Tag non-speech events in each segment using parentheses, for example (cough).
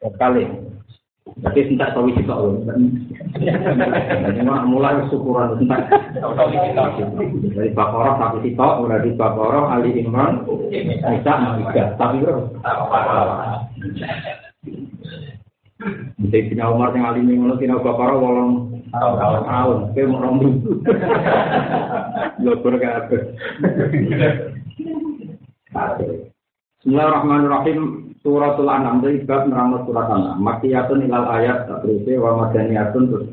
pun sinten? kali. Tapi tidak tahu kita loh. Cuma mulai syukuran tentang dari Bakorah sampai kita, dari Bakorah, Ali Imran, Isa, Mika. Tapi bro. Jadi Sina Umar yang Ali Imran, Sina Bakorah, wolong tahun. Tapi mau rombi. Lopur kabeh. Bismillahirrahmanirrahim. Suratul An'am dari bab nerangno surat An'am. Makiyatun ilal ayat terus wa madaniyatun terus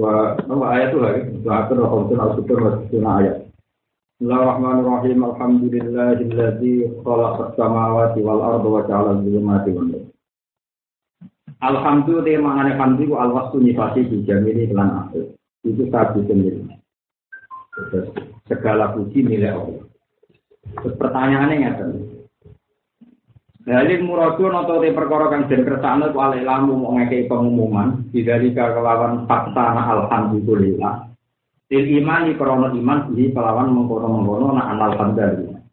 wa wa ayat itu lagi. Wa atur wa khamsun al sutur wa situna ayat. Bismillahirrahmanirrahim. Alhamdulillahilladzi khalaqas samawati wal arda wa ja'ala dzulumati wan nur. Alhamdulillah te mangane hamdi ku alwastu nifasi di jamili lan akhir. Itu satu sendiri. Segala puji milik Allah. Pertanyaannya ngeten. Dalil muradu noto te perkara kang den kersane ku ale lamu mau ngekei pengumuman bidalika kelawan fakta alhamdulillah. Til imani krono iman di kelawan mengkono-mengkono na anal alhamdulillah.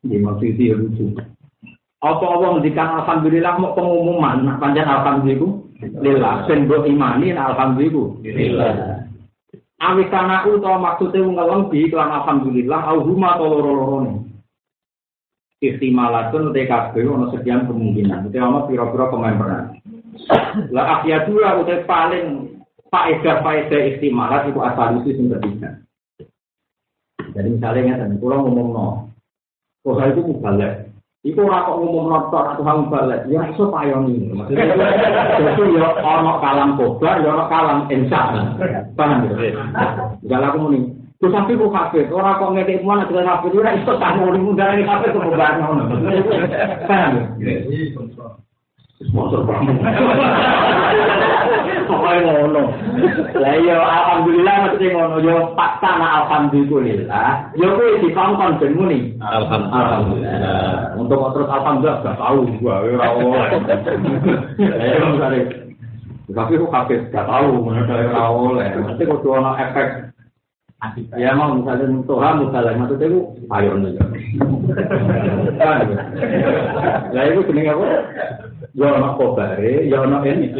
Di maksud itu lucu. Apa Allah ngendikan alhamdulillah mau pengumuman nak panjang alhamdulillah ben mbok imani alhamdulillah. Awis kana utawa maksude ngelem di kelan alhamdulillah au huma to loro-lorone. Ihtimalatun TKB ono sekian kemungkinan. Itu ono pira-pira pemain peran. Lah akhiyatula utai paling faedah-faedah ihtimalat itu asal itu sing ketiga. Jadi misalnya ngeten, ngomong no, kok itu mubalek. Iku ora kok ngomong notor atau hang balik, ya iso payoni. Maksudnya itu ya ono kalam kobar, ya ono kalam insya. Paham ya? Kalau aku muni, Terus tapi kok orang kok ngedek mana dengan kafe itu, itu tak mau dimudahkan kafe ke beban ngono. Paham? Sponsor banget. Pokoknya ngono. Lah iya alhamdulillah mesti ngono yo fakta na alhamdulillah. Yo kuwi dikongkon ben muni. Alhamdulillah. Untuk terus alhamdulillah gak tahu gua ora oleh. (laughs) Tapi kok gak tahu, mana ora oleh. Mesti kudu ana efek Ya mau misalnya Tuhan misalnya maksudnya itu ayo nih. Ya itu jenenge apa? Ya ono kobare, ya ono ini.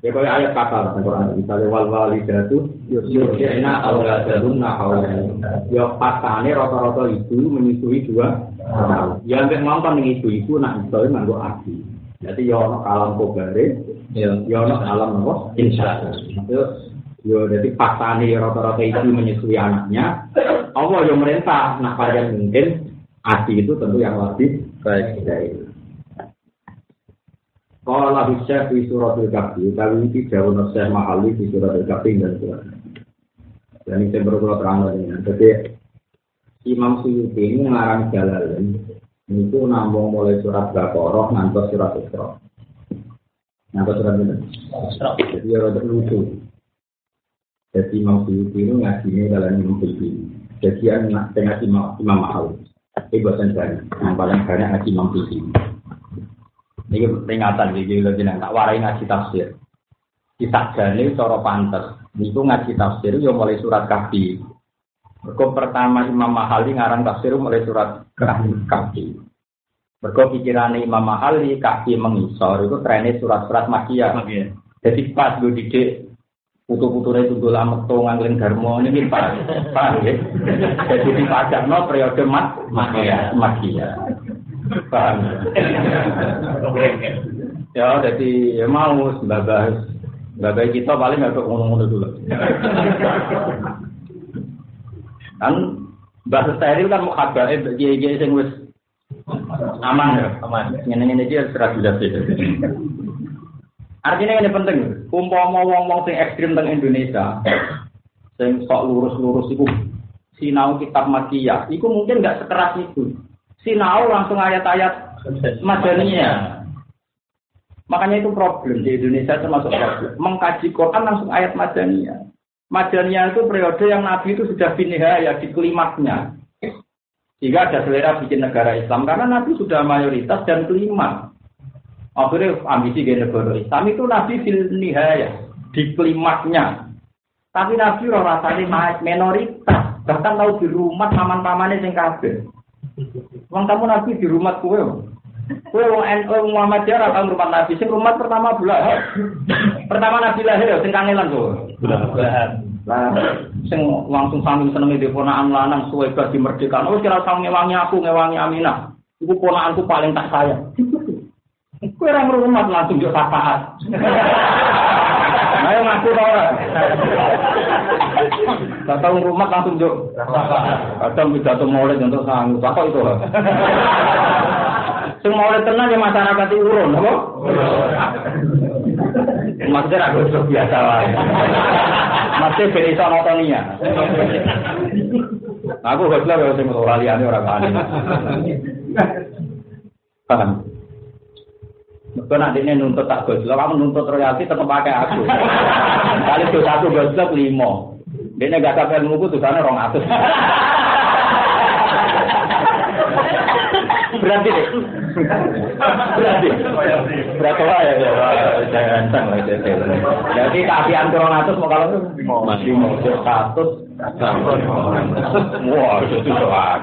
Ya kaya ayat kata dalam Quran misalnya wal walidatu yusyrina auladahunna haulain. Ya pasane rata-rata ibu menyusui dua. Ya nek mampan ning ibu-ibu nak iso nganggo abi. Jadi ya ono alam kobare, ya ono alam apa? Insya Allah. Yo, jadi paksane rata-rata itu menyusui anaknya. Allah yang merintah, nah pada mungkin adi itu tentu yang lebih baik dari Kalau lebih syekh di surat al-kahfi, kali ini jauh nasihat mahali di surat al-kahfi dan surat. Dan ini saya baru terang lagi. Jadi Imam Suyuti ini mengarang jalan itu nambung mulai surat Baqarah ngantos surat Isra. Ngantos surat ini. Jadi ya rada lucu. Jadi Imam Suyuti itu ngajinya dalam Imam Suyuti. Jadi anak ngaji Imam Mahal. Ini bosan saya. Yang paling banyak ngaji Imam Suyuti. Ini peringatan jadi lebih tak warai ngaji tafsir. Kita jadi cara pantas. Ini ngaji tafsir yo mulai surat kafir. Mereka pertama Imam Mahali ngarang tafsir mulai surat kafir. Mereka pikiran Imam Mahali kafir mengisor itu trennya surat-surat makiyah. Jadi pas gue didik putu-putune tunggu lama to ngangling dharma ini pak. Pak ya? Jadi dipajak no periode mat makia makia paham ya? Jadi ya mau babas babas kita paling nggak ngomong-ngomong dulu. Kan bahasa steril kan mau kabar eh dia sing wis aman ya? Aman. Ini ini dia serah sudah Artinya ini penting. Umpama wong-wong sing ekstrim teng Indonesia, sing sok lurus-lurus itu sinau kitab makiyah, itu mungkin nggak sekeras itu. Sinau langsung ayat-ayat madaniyah. Makanya itu problem di Indonesia termasuk problem. Mengkaji Quran langsung ayat Madaniyah. Madaniyah itu periode yang Nabi itu sudah ya di klimaknya. Jika ada selera bikin negara Islam karena Nabi sudah mayoritas dan klimak. Akhirnya ambisi gaya negara Islam itu Nabi fil ya di klimaknya. Tapi Nabi roh rasanya minoritas. Bahkan tahu di rumah paman-pamannya yang kafir. Wong kamu Nabi di rumah kue. Kue wong NU Muhammadiyah atau rumah Nabi. Sing rumah pertama bulan. Pertama Nabi lahir ya sing kangelan tuh. Bulan. Lah sing langsung sami senenge di ponakan lanang suwe di merdeka. Oh kira sang ngewangi aku ngewangi Aminah. Iku ponakanku paling tak sayang. Kue orang rumah langsung jauh sapaat. Ayo ngaku tau ora? Datang rumah langsung jauh. Kadang pidato mulai untuk sanggup. Apa itu? Sing mulai tenang ya masyarakat itu urun, apa? Maksudnya aku itu biasa lah. Maksudnya ben iso notonia. Aku gak bilang kalau sing ora liyane ora kani. Paham? Mereka nanti ini nuntut tak goslo, kamu nuntut royalti tetap pakai aku. Kali itu satu goslo lima. Dia gak sampai nunggu tuh sana rong atus. Berarti deh. Berarti. Berapa lah ya? Jangan sang lah itu. Jadi kafian kurang atus mau kalau lima, lima, satu, Wah, itu soal.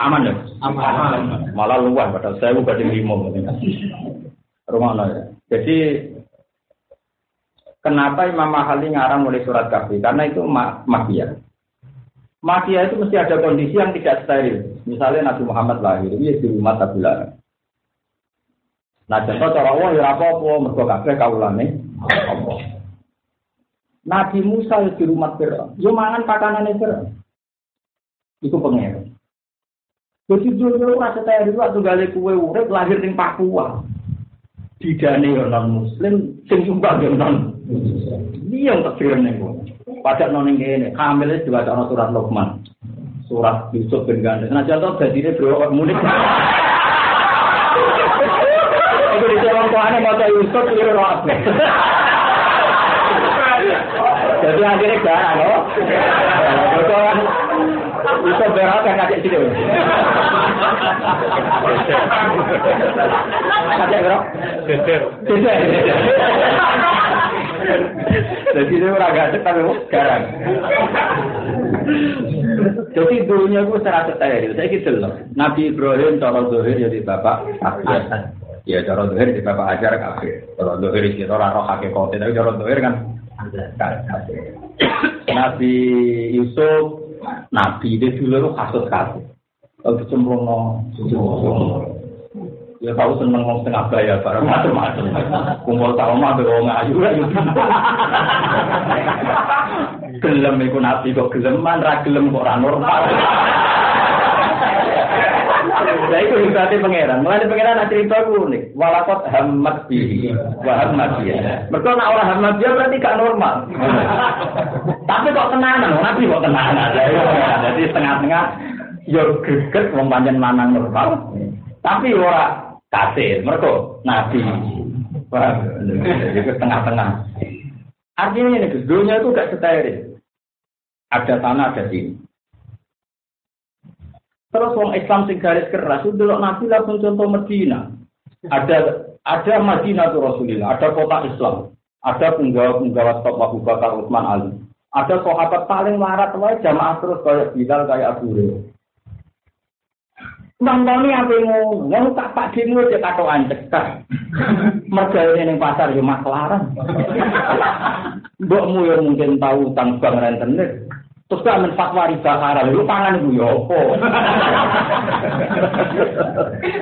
Aman ya? Aman. Malah luar padahal saya bukan di limo. Rumah ya. Jadi kenapa Imam Mahali ngarang mulai surat kafi? Karena itu ma makia. Makia itu mesti ada kondisi yang tidak steril. Misalnya Nabi Muhammad lahir, ini di rumah tabulan. Nah, contoh cara Allah ya apa-apa, mergo kabeh kaulane apa. Nabi Musa di rumah Fir'aun, yo mangan pakanane Fir'aun. Iku pengen. Jadi dulu rasa tayar itu waktu gali kue urip lahir di Papua. Didane yo muslim, sing sumbang yo non. Iya yang tak. Pajak non ini, hamilnya juga ada surat Luqman, surat Yusuf bin Gandhi. Nah contoh jadi ini bro munik. Itu di jalan tuane mau Yusuf roh Jadi akhirnya gak, no? Bisa berat kan kakek sini. Kakek berapa? Geser. Geser. Jadi ini orang gak tapi sekarang. Jadi dulunya gue secara steril. Saya gitu loh. Nabi Ibrahim cara zuhir jadi bapak Hasan. Ya cara zuhir jadi bapak ajar kafir. Cara zuhir kita orang roh hakikat. Tapi cara zuhir kan Nabi Yusuf nabi itu dulu itu kasus kasus. Kalau kecemplung no, ya tahu seneng ngomong setengah bayar, barang macam-macam. Kumpul tahu mah berong ayu ayu. Gelem iku nabi kok geleman, ra gelem kok ora normal. Nah itu hebatnya pangeran. Mulai pangeran ada cerita unik. Walakot hamad bihi, wahamad dia. Mereka nak orang hamad dia berarti gak normal. (laughs) Tapi kok tenanan, nabi kok tenanan. Jadi setengah-tengah, yo greget mempanjang manang normal. Tapi orang kasir, mereka nabi. Jadi setengah-tengah. Artinya ini, dunia itu gak steril. Ada sana, ada sini. Terus wong Islam sing garis keras itu dulu Nabi langsung contoh Medina. Ada ada Madinah tuh Rasulullah, ada kota Islam, ada penggawa-penggawa top Abu Bakar Utsman Ali. Ada sahabat paling larat wae jamaah terus kayak Bilal kayak Abu Hurairah. Nonton apa yang ngomong tak pak dino dia kata anjek tak. (laughs) Mereka ini pasar ya maklaran. (laughs) Mbokmu yang mungkin tahu tentang bang rentenir. Terus kan men fatwa riba haram, lu pangan itu ya apa?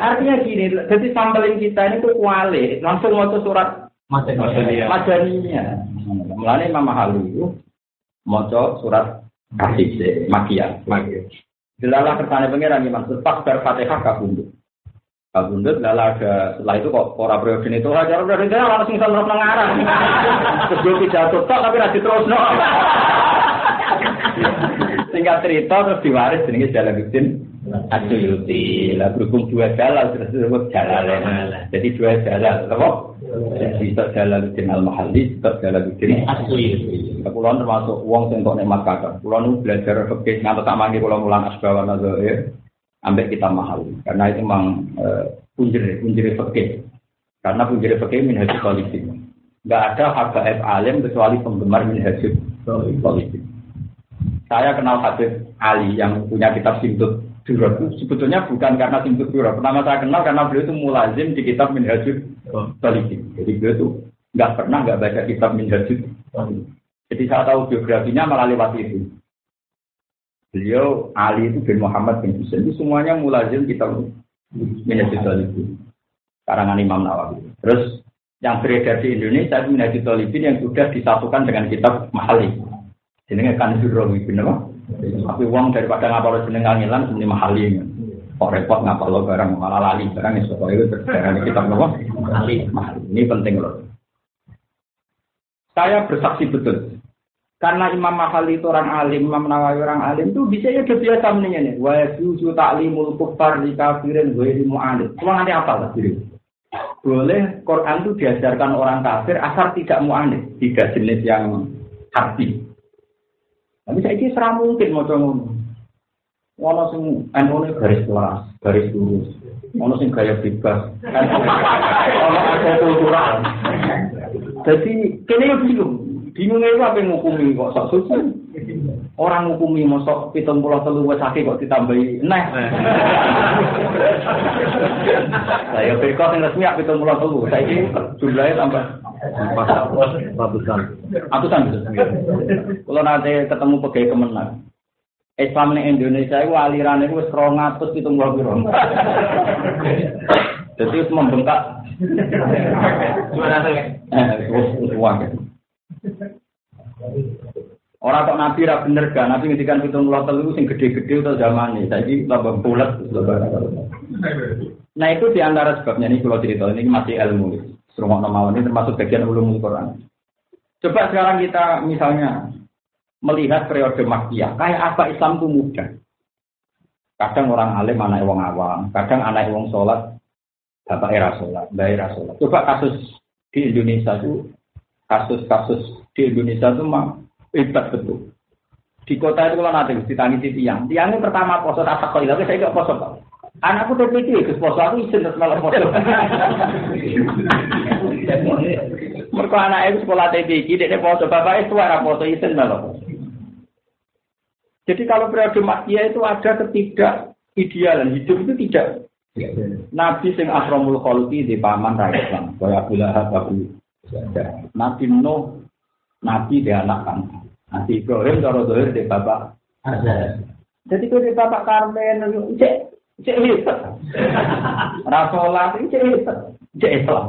Artinya gini, jadi sampelin kita ini tuh kuali, langsung mau surat. Madaniyah. Mulane Imam Mahali itu mau surat kasih makia. Jelalah kersane pangeran maksud pas berfatihah kabundut. Kabundut lala ada setelah itu kok ora periode itu aja periode itu langsung sama ngarang. Terus gue pidato tapi rajin terus no. (laughs) Singkat cerita terus diwaris jenenge Jalaluddin Asyuyuti. Lah berhubung dua jalal terus disebut jalalain. Jadi dua jalal, apa? Jadi Tok Jalaluddin Al-Mahalli, Tok Jalaluddin Asyuyuti. Kulo termasuk wong sing kok nikmat kakak. Kulo nu belajar fikih ngantos tak mangke kulo mulang asbawa nazair ambek kita mahal. Karena itu memang uh, punjer punjer fikih. Karena punjer fikih minhaj politik. Enggak ada habaib alim kecuali penggemar minhaj politik. Saya kenal Habib Ali yang punya kitab Simtut Durab. Sebetulnya bukan karena Simtut Durab. Pertama saya kenal karena beliau itu mulazim di kitab Minhajul Politik. Jadi beliau itu nggak pernah nggak baca kitab Minhajul Jadi saya tahu biografinya malah lewat itu. Beliau Ali itu bin Muhammad bin Husain itu semuanya mulazim kitab Minhajul Politik. Karangan Imam Nawawi. Terus yang beredar di Indonesia itu Minhajul Talibin yang sudah disatukan dengan kitab Mahali. Jenenge kan apa? Tapi uang daripada ngapal jeneng kangelan sebenarnya Mahali. Kok repot ngapal lo barang malah lali barang itu pokoknya itu terjadi kitab apa? Mahali. Ini penting loh. Saya bersaksi betul. Karena Imam Mahali itu orang alim, Imam Nawawi orang alim itu bisa ya biasa mendingnya nih. Wa yuju ta'limul kufar di kafirin wa ilmu alim. Cuma nanti apa lah diri? Boleh Quran itu diajarkan orang kafir asal tidak mu'anid, tidak jenis yang hati. Tapi saya ini serah mungkin mau ngono. Ono sing NU garis kelas, garis lurus. Ono sing gaya bebas. Ono ada kultural. Jadi kene yo bingung. Bingung itu apa yang ngukumi kok sok suci. Orang ngukumi mosok pitung pulau telu wes sakit kok ditambahi nah. Saya berkot yang resmi pitung pulau telu. Saya ini jumlahnya tambah Ratusan. Atusan gitu. Kalau nanti ketemu pegawai kemenang. Islam di Indonesia itu aliran itu serong atus itu nggak biro. Jadi membengkak. Gimana sih? Eh, uang. Orang kok nabi ra bener gak, nabi ngendikan pitung puluh telu sing gede-gede atau zaman ini, saya ini tambah bulat. Nah itu di antara sebabnya ini kalau cerita ini masih ilmu. Serumah nama ini termasuk bagian ulumul Quran. Coba sekarang kita misalnya melihat periode Makkiyah, kayak apa Islam itu mudah. Kadang orang alim anak wong awam, kadang anak wong sholat, bapak era sholat, mbak era sholat. Coba kasus di Indonesia itu, kasus-kasus di Indonesia itu mah hebat betul. Di kota itu kalau nanti ditangisi tiang, tiangnya pertama poso tak kok tapi saya gak poso kok. Anakku TPT, ke poso aku izin terus malah poso. (laughs) Mereka anak itu sekolah TPT, dia poso, bapak itu era poso izin malah poso. Jadi kalau periode makia itu ada ketidak idealan hidup itu tidak. Nabi sing asromul kholuki di paman rakyat Islam, kaya Abu Lahab, Abu Nabi Nuh, Nabi di anak kan. Nabi Ibrahim kalau dohir di bapak. Jadi kalau di bapak Karmen, cek cek itu cek hebat, cek Islam.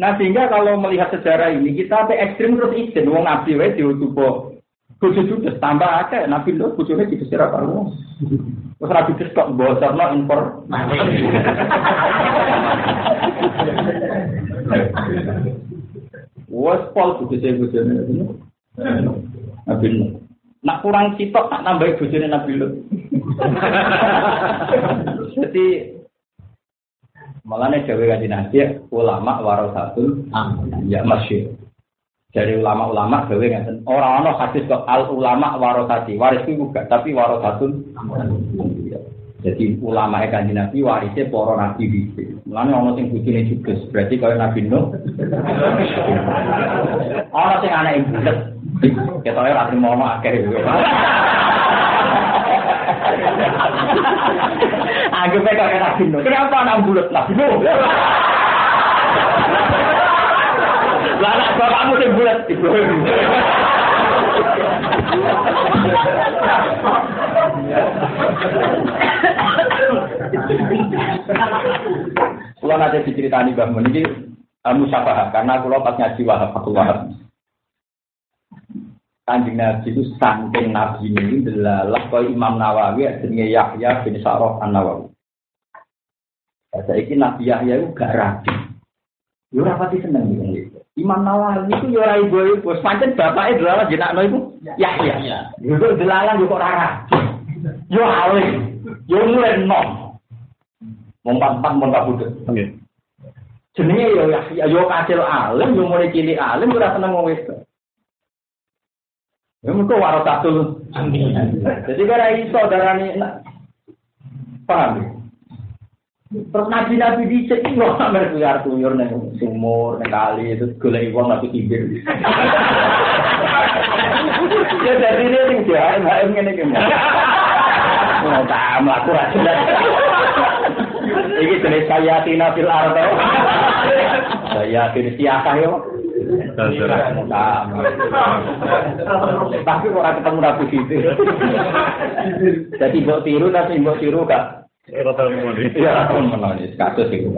Nah sehingga kalau melihat sejarah ini kita sampai ekstrim terus izin, wong Nabi wae diutupo Bojo judes tambah akeh Nabi lho bojone dikesir apa lu. Wes ra dikes kok bocorno impor. Wes pol bojone bojone. Nabi lho. Nak kurang sitok tak nambahi bojone Nabi lho. Jadi Malahnya jawa kaji nabi ulama warasatul ya masyur dari ulama-ulama gawe ngeten ora ana hadis kok al ulama warasati waris itu juga tapi warasatun Jadi ulama e ikan di Nabi warisnya poro Nabi Bisi. Mulanya orang yang bucin yang juga. Berarti kalau Nabi Nuh. Orang yang anak yang bucin. Kita tahu yang mau ngomong akhirnya. Aku pegang e kayak Nabi Nuh. Kenapa anak bulat Nabi Nuh? Lah anak bapakmu yang bulat. Kulo nanti diceritani Mbah Mun iki uh, musyafahah karena kulo pas ngaji Wahab aku Wahab. Kanjeng Nabi itu saking Nabi ini delalah kau Imam Nawawi jenenge Yahya bin Sa'roh An Nawawi. Saiki Nabi Yahya itu gak rapi. Yo rapati seneng gitu. Imam Nawawi itu ya ora ibu ibu, pancen bapaknya delalah jenakno iku Yahya. Yo kok delalah yo kok ora Yo alim, yo mulai nom. Mompat-pat mau kabudut. Nggih. Jenenge yo ya yo kacil alim, yo mulai cilik alim ora seneng wong wedok. Ya mergo warasatul amin. Jadi kira iso darani paham. ya? Terus nabi-nabi dicek iki kok sampe kuyar kuyur ning sumur, ning kali itu golek wong tapi kibir. (laughs) Ya jadi ini sing jahat, mbak ngene iki. Oh, tak mlaku ra jelas. Iki jenis saya tina fil ardo. Saya jenis siakah yo. Tapi kok ketemu rapi gitu. Jadi mbok tiru tapi mbok tiru gak Iya, menangis kasus itu.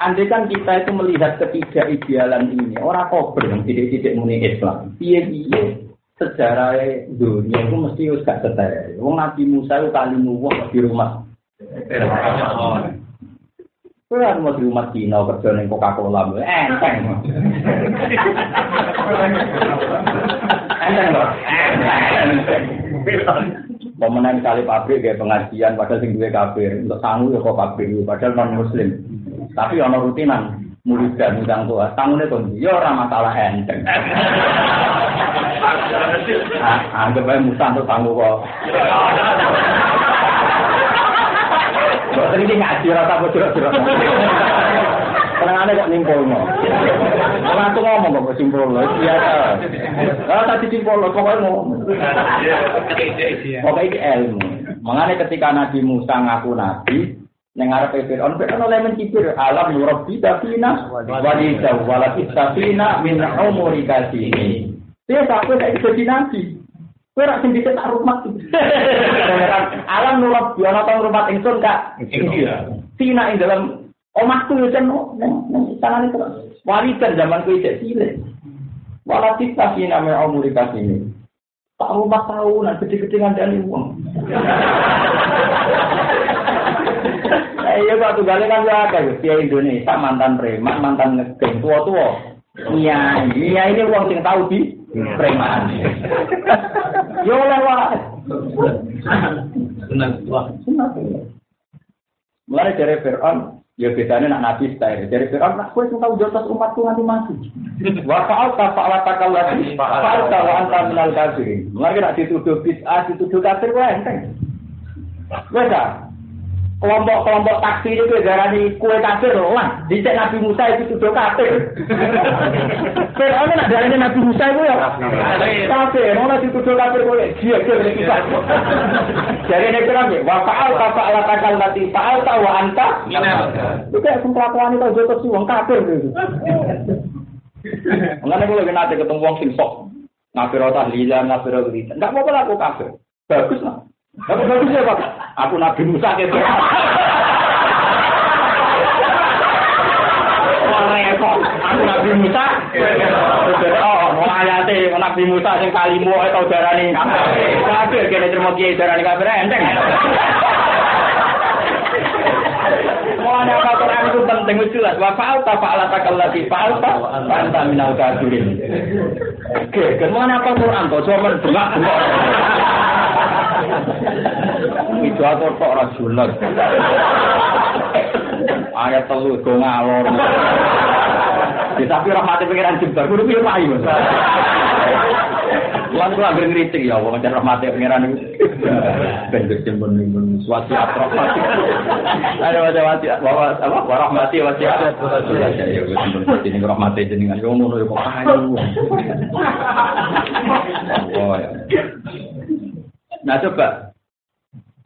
Andai kan kita itu melihat ketiga idealan ini, orang kober yang tidak-tidak muni Islam. Iya iya sejarah dunia itu mesti harus gak setel. Wong Nabi Musa itu kali nuwah di rumah. Kan mau di rumah Cina kerja ning Coca-Cola, enteng. Enteng lho. Enteng. Pemenang kali pabrik kayak pengajian padahal sing duwe kafir, untuk sangu ya kok kafir padahal non muslim. Tapi ono rutinan murid dan udang tua, sangune kon ya ora masalah enteng. Ah, Anggap aja Musa untuk sangu kok. Boten iki ngaji rasa bocor-bocor. Tenangane kok nimpulno. Ora aku ngomong kok simpulno, biasa. Ora tadi simpulno pokoke ngomong. Pokoknya ini ilmu. Mengenai ketika Nabi Musa ngaku Nabi, Neng arep Fir'aun, Fir'aun oleh mencibir alam nurabbi dafina walida walakit dafina min umuri kasini. Dia takut tidak jadi nabi. Kowe rak sing tak rumah. (laughs) Alam nurabbi ana tang rumah ingsun kak. Tina ing dalam omahku yo jan nang nang tangan itu. Walidan zaman kowe cek cilik. Walakit dafina min umuri kasini. Tak rumah tahunan gede-gede ngandani uang. Iya kok tunggale kan ya akeh Kiai Indonesia mantan preman, mantan ngegeng tua-tua. Iya, iya ini uang sing tahu di preman. Yo oleh wae. Senang tua. Mulai dari Fir'aun, ya bedanya nak nabi style. Dari Fir'aun, nak kue tahu jotos umatku nganti mati. Wa fa'alta fa'alta kallati fa'alta wa anta minal kafirin. Mulai nak dituduh bid'ah, dituduh kafir, wah enteng. Wes ah, kelompok-kelompok taksi itu darani kue kafir lah. Dicek Nabi Musa itu tuduh kafir. Fir'aun nak darani Nabi Musa itu ya kafir. Mau dituduh kafir boleh. Dia dia boleh kita. Jadi ini kira wa fa'al ta fa'al ta kallati fa'al ta wa anta. Itu kayak kelakuan itu aja terus wong kafir gitu. Mengenai kalau ketemu wong sing sok ngafir tahlilan, ngafir berita. Enggak apa-apa lah aku kafir. Bagus lah. Tapi bagus ya Pak. Aku Nabi Musa gitu. Aku Nabi Musa. Oh, mau ayate Nabi Musa sing kalimu atau darani kafir kene terima kiai darani kafir enteng. Mulanya apa Quran itu penting jelas. Wa fa'al ta fa'ala ta kallati fa'al ta wa anta minal kafirin. Oke, ke mana apa Quran kok cuma bengak aku kok ora sunat. Ayat telu go ngalor. Ya, tapi rahmati pengiran jembar, kudu piye Pak Mas. Lan kula anggere ngritik ya wong jan rahmati pengiran niku. Ben jembon niku suatu rahmati. Ada wajah wati bahwa apa warahmati wati. Ya ya wis ini rahmati jenengan yo ngono yo kok ayu. Oh ya. Nah coba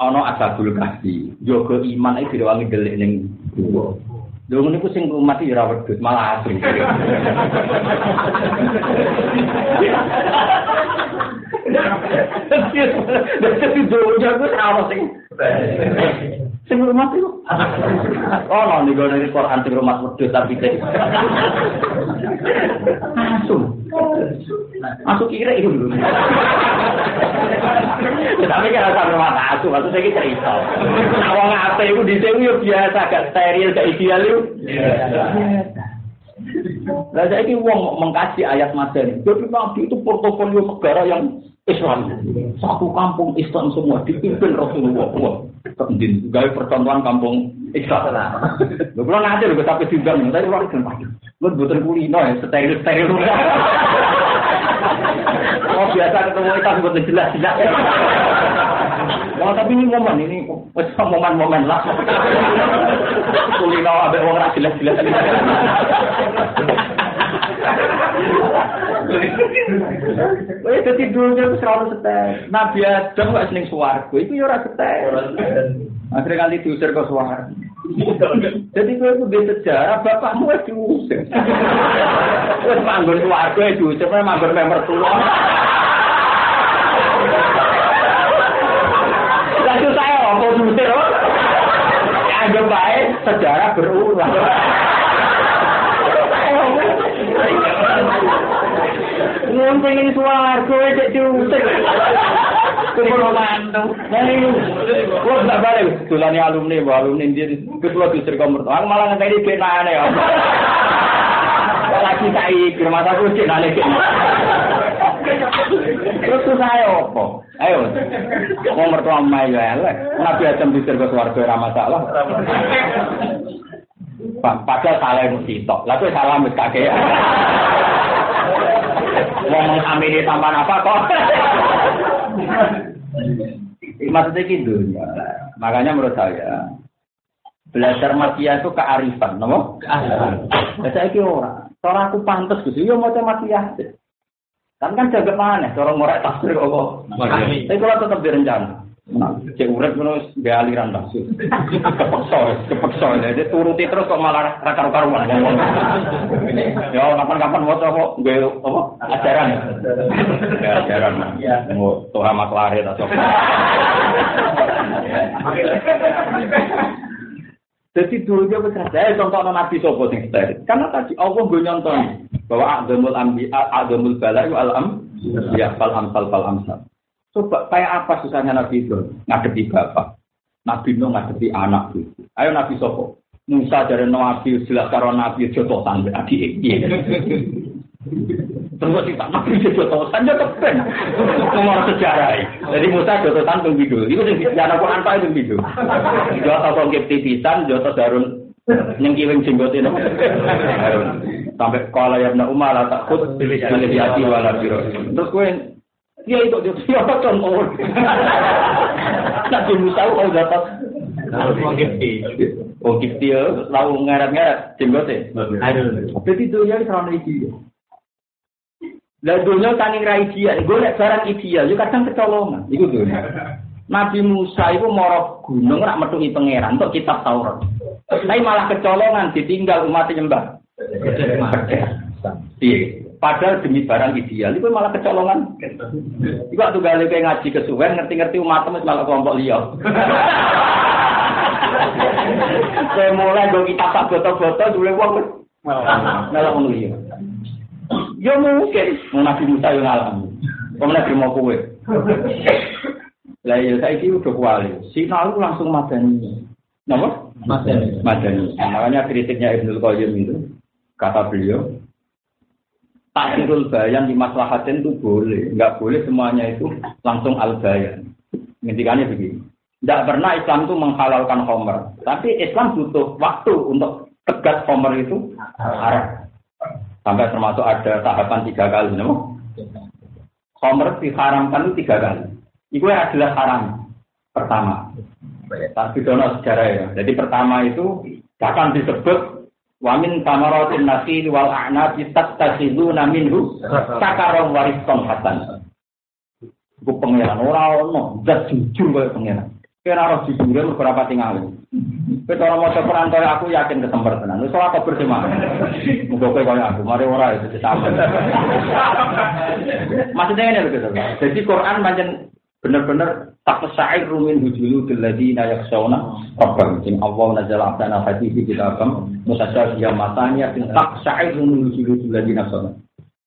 ana asabul kahfi, jaga iman iki direwangi delik ning gua. Lho ngene ku sing mati ora wedhus, malah asri. Dadi donya ku ora sing sing rumah itu. Oh, nih gue dari Quran sing rumah wedhus tapi cek. Langsung. Masuk kira itu dulu. Tapi kan rasa rumah asuh, maksud saya cerita. Awang apa itu di sini biasa, gak steril, gak ideal itu. Lah saya ini uang mengkaji ayat madani. Jadi nabi itu portofolio negara yang Islam. Satu kampung Islam semua dipimpin Rasulullah. Wah, kendin gawe percontohan kampung Islam. Lho kula nanti lho sampai diundang, tapi ora gelem pagi. Lu mboten kulino ya, steril-steril. (laughs) Oh biasa ketemu kita mboten jelas-jelas. Wah tapi ini momen ini wis momen-momen lah. Kulino ambek wong ra jelas-jelas. Wih, jadi dulunya itu selalu setek. Nabi Adam gak seneng suwargo, itu ya ora setek. Akhirnya kali diusir ke suwargo. Jadi gue itu di sejarah, bapakmu es diusir. Wes manggon suwargo es diusir, manggon member tua. Lalu saya apa diusir? Ya, anggap baik, sejarah berulang. Mun pengen suwargo cek diusir. Kulo mantu. Kulo tak balik dolane alumni, alumni dia ketua diusir kamar. Aku malah ngenteni kenane ya. Lagi saiki rumah aku cek nale Terus susah apa? Ayo. Wong mertua mai ya elek. Nabi Adam diusir ke swarga ora masalah. Padahal salah mesti tok. Lah kowe salah wis kakek. Wong mengamini tanpa apa kok. Maksudnya gitu. Makanya menurut saya belajar makia itu kearifan, nopo? Kearifan. Saya kira orang. Cara aku pantas gitu, yo mau makia. Kan kan jaga mana? Cara ngorek tafsir kok. Tapi kalau tetap direncana. Nah, cek urip ngono gak aliran langsung. Kepeksa, kepeksa. Jadi turuti terus kok malah ra karu-karuan. Ya kapan-kapan mau coba gue apa ajaran. Ya ajaran. Mau Tora Maklare atau Jadi dulu dia berkata, saya contoh Nabi Sopo sing steril. Karena tadi Allah gue nyontoh bahwa Adamul Ambi, Adamul Bala itu alam, ya fal amsal fal amsal. Coba kayak apa susahnya Nabi itu ngadepi bapak, Nabi Nuh ngadepi anak itu. Ayo Nabi Sopo, Musa dari Nabi jelas karo Nabi jodoh tangga adik iya. Terus kita Nabi jodoh tangga kepen, nomor sejarah. Jadi Musa jodoh tangga video, itu yang bicara Quran apa itu video. Jodoh tangga kipti pisan, jodoh darun yang kiwing jenggot ini. Sampai kalau yang Umar takut pilih hati wala biro. Terus gue dia itu dia siapa contoh. Nabi Musa kalau dapat. Oh gitu ya, lalu ngeret-ngeret jenggotnya. Aduh. Jadi dunia ini serana ideal. Lah dunia tani ra ideal, gue liat barang ideal, itu kadang kecolongan. Itu dunia. Nabi Musa itu moro gunung rak metuki pangeran untuk kitab Taurat. Tapi malah kecolongan ditinggal umat nyembah. Iya. Padahal demi barang ideal itu malah kecolongan. Iku waktu gale kayak ngaji kesuwen ngerti-ngerti umat wis malah kelompok liya. Saya mulai do kita tak foto-foto dulu wong wis malah ngono liya. Ya mungkin mau Nabi Musa yang ngalami. Pemenang mau kowe. Lah ya saiki udah kuali. Sinau langsung madani. Napa? Madani. Madani. Makanya kritiknya Ibnu Qayyim itu kata beliau takrul bayan di maslahatin itu boleh, nggak boleh semuanya itu langsung al bayan. Intikannya begini, tidak pernah Islam itu menghalalkan homer, tapi Islam butuh waktu untuk tegas homer itu haram. Sampai termasuk ada tahapan tiga kali, no? Homer diharamkan itu tiga kali. Itu adalah haram pertama. Tapi dono sejarah ya. Jadi pertama itu bahkan disebut Wamin tamaratin nasi wal a'nabi tattakhiduna minhu sakaron warisan hasan. Iku pangeran ora ono, zat jujur kaya pangeran. Kira roh jujure beberapa tinggal. Kowe cara maca Quran kaya aku yakin kesemper tenan. Wis ora kabar sih mah. Muga kowe kaya aku, mari ora itu sama. Maksudnya ini lho Jadi Quran pancen bener-bener tak pesair rumin hujulu dilladina yaksawna rabbam sing Allah nazal abdana hadithi kitabam mutasyabiha matanya sing tak pesair rumin hujulu dilladina yaksawna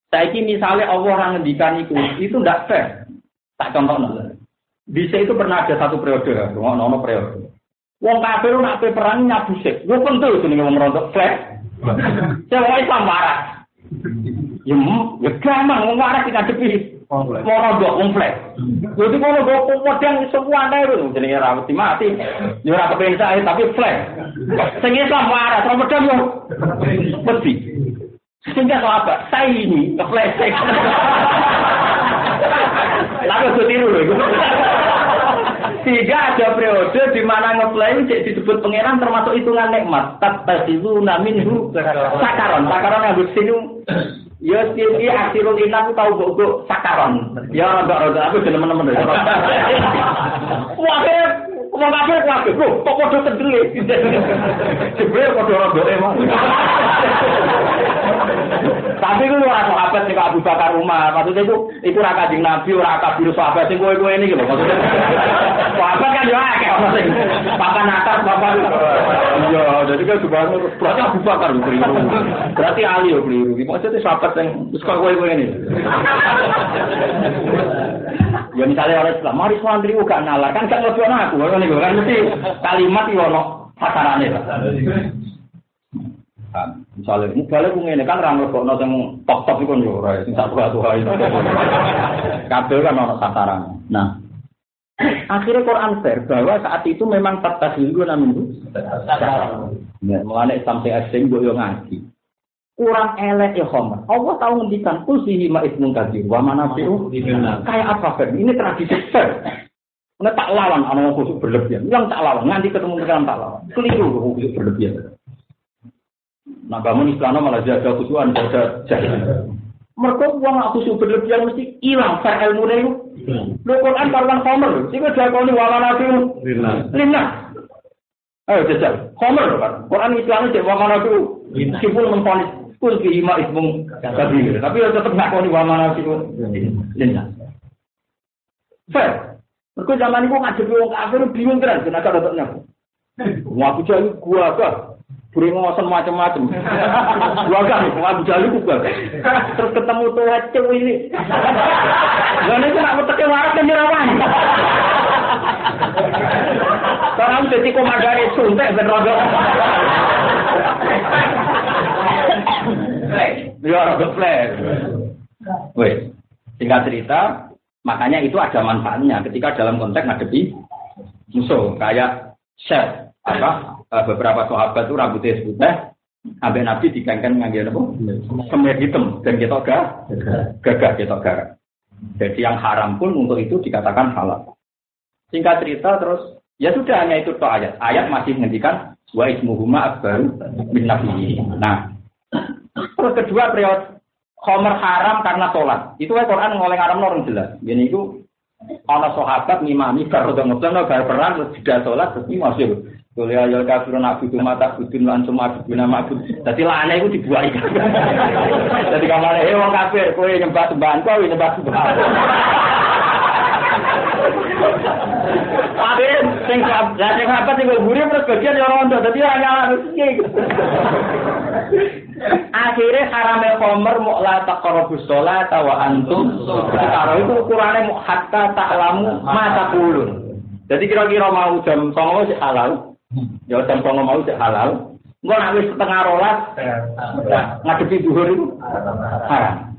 Saiki misalnya Allah orang ngendikan itu, itu tidak fair. Tak contoh Bisa itu pernah ada satu periode, ngono ono periode. Wong kafir nak pe perang nyabu sik. Yo pentul jenenge wong rontok fair. (laughs) Saya wong Islam marah. Ya, ya gampang wong marah kita depi. Mau rodok komplek. Jadi kalau gue modern semua ada itu jenenge ra mati mati. Ya ora kepengen saya tapi flash. Sing Islam waras, ora medam yo. Mesti. Sehingga apa? Saya ini ke flash. Tapi gue tiru loh. Sehingga ada periode di mana ngeplay cek disebut pangeran termasuk hitungan nikmat. Tattasilu naminhu sakaron. Sakaron yang harus Ya sini akhirul inam tahu boko sakaron. Ya enggak enggak aku teman-teman. (laughs) Wah, Wong kafir kuwi kok kok padha kendele. Jibril padha rodo emang. Tapi itu ora sahabat sing Abu Bakar Umar. Maksudnya itu itu ora kanjeng Nabi, ora kabir sahabat sing kowe-kowe ini lho maksudnya. Sahabat kan yo akeh ono sing papan atas, papan. Iya, jadi kan subhanallah berarti Abu Bakar lho keliru. Berarti Ali yo keliru. Maksudnya sahabat sing wis kowe-kowe ini. Ya misalnya orang Islam, mari santri gak nalar, kan gak ngelebih aku, kan itu kan mesti kalimat itu ono sasarannya lah. Kan, misalnya, misalnya aku ini kan orang lebih ono yang top-top itu kan orang yang satu satu hari itu. Kabel kan ono sasarannya. Nah, akhirnya Quran fair bahwa saat itu memang tetap itu namanya Ya, mulai Islam saya asing, yang ngaji kurang elek ya Homer. Allah tahu ngendikan usihi ma ismun kadir wa manafi'u kayak apa Fer? Ini tradisi Fer. Nah, tak lawan anak khusus berlebihan. Yang tak lawan, nanti ketemu dengan tak lawan. Keliru khusus berlebihan. Nah, bangun Islam malah jaga khusuan, jaga jahil. Mereka uang aku khusus berlebihan mesti hilang Fer ilmu itu. Lo Quran karuan Homer. Sehingga jakoni wa manafi'u lina. Ayo jajal. Homer kan. Quran Islam itu wa manafi'u. Meskipun memponis kul fi ima ismung kabir. Tapi ya tetap ngakoni wa mana sih lina. Fair. Mergo zaman iku ngadepi wong kafir bingung tenan kena kada tok nyaku. Wong aku jadi gua apa? Buri ngosen macam-macam. Gua kan Abu Jahal ku gua. (laughs) Terus ketemu tuh cewek ini. Lah nek nak meteke waras kan rawan. Sekarang jadi komandan itu suntek ben rodo. Ya rodo flash. Wes, singkat cerita, makanya itu ada manfaatnya. Ketika dalam konteks ngadepi musuh kayak chef apa eh, beberapa sahabat itu rambutnya putih sampai nabi dikengken ngangge apa? Semir hitam. Dan kita gak gagah kita gak jadi yang haram pun untuk itu dikatakan halal. Singkat cerita terus ya sudah hanya itu toh ayat. Ayat masih menghentikan wa ismuhuma akbaru min nabihi nah terus kedua periode Khomer haram karena sholat. Itu kan Quran ngoleh haram orang jelas. Jadi itu ana sahabat ngimami udah ngebleng bar perang terus tidak sholat terus masih Kuliah ya kafirun abudu mata budun lan cuma abuduna mabud. Dadi lane iku dibuai. (laughs) Dadi kamane eh wong kafir kowe nyembah sembahan kowe nyembah sembahan. Tapi sing lah sing apa sing guri terus bagian ya rondo dadi ora nyala Akhirnya harame khomer mau la taqrabus sholat wa antum karo itu ukurane mau hatta ta'lamu ma taqulun. Jadi kira-kira mau jam 09.00 sik halal. Ya jam 09.00 mau sik halal. Engko nek wis setengah rolas ngadepi zuhur itu haram.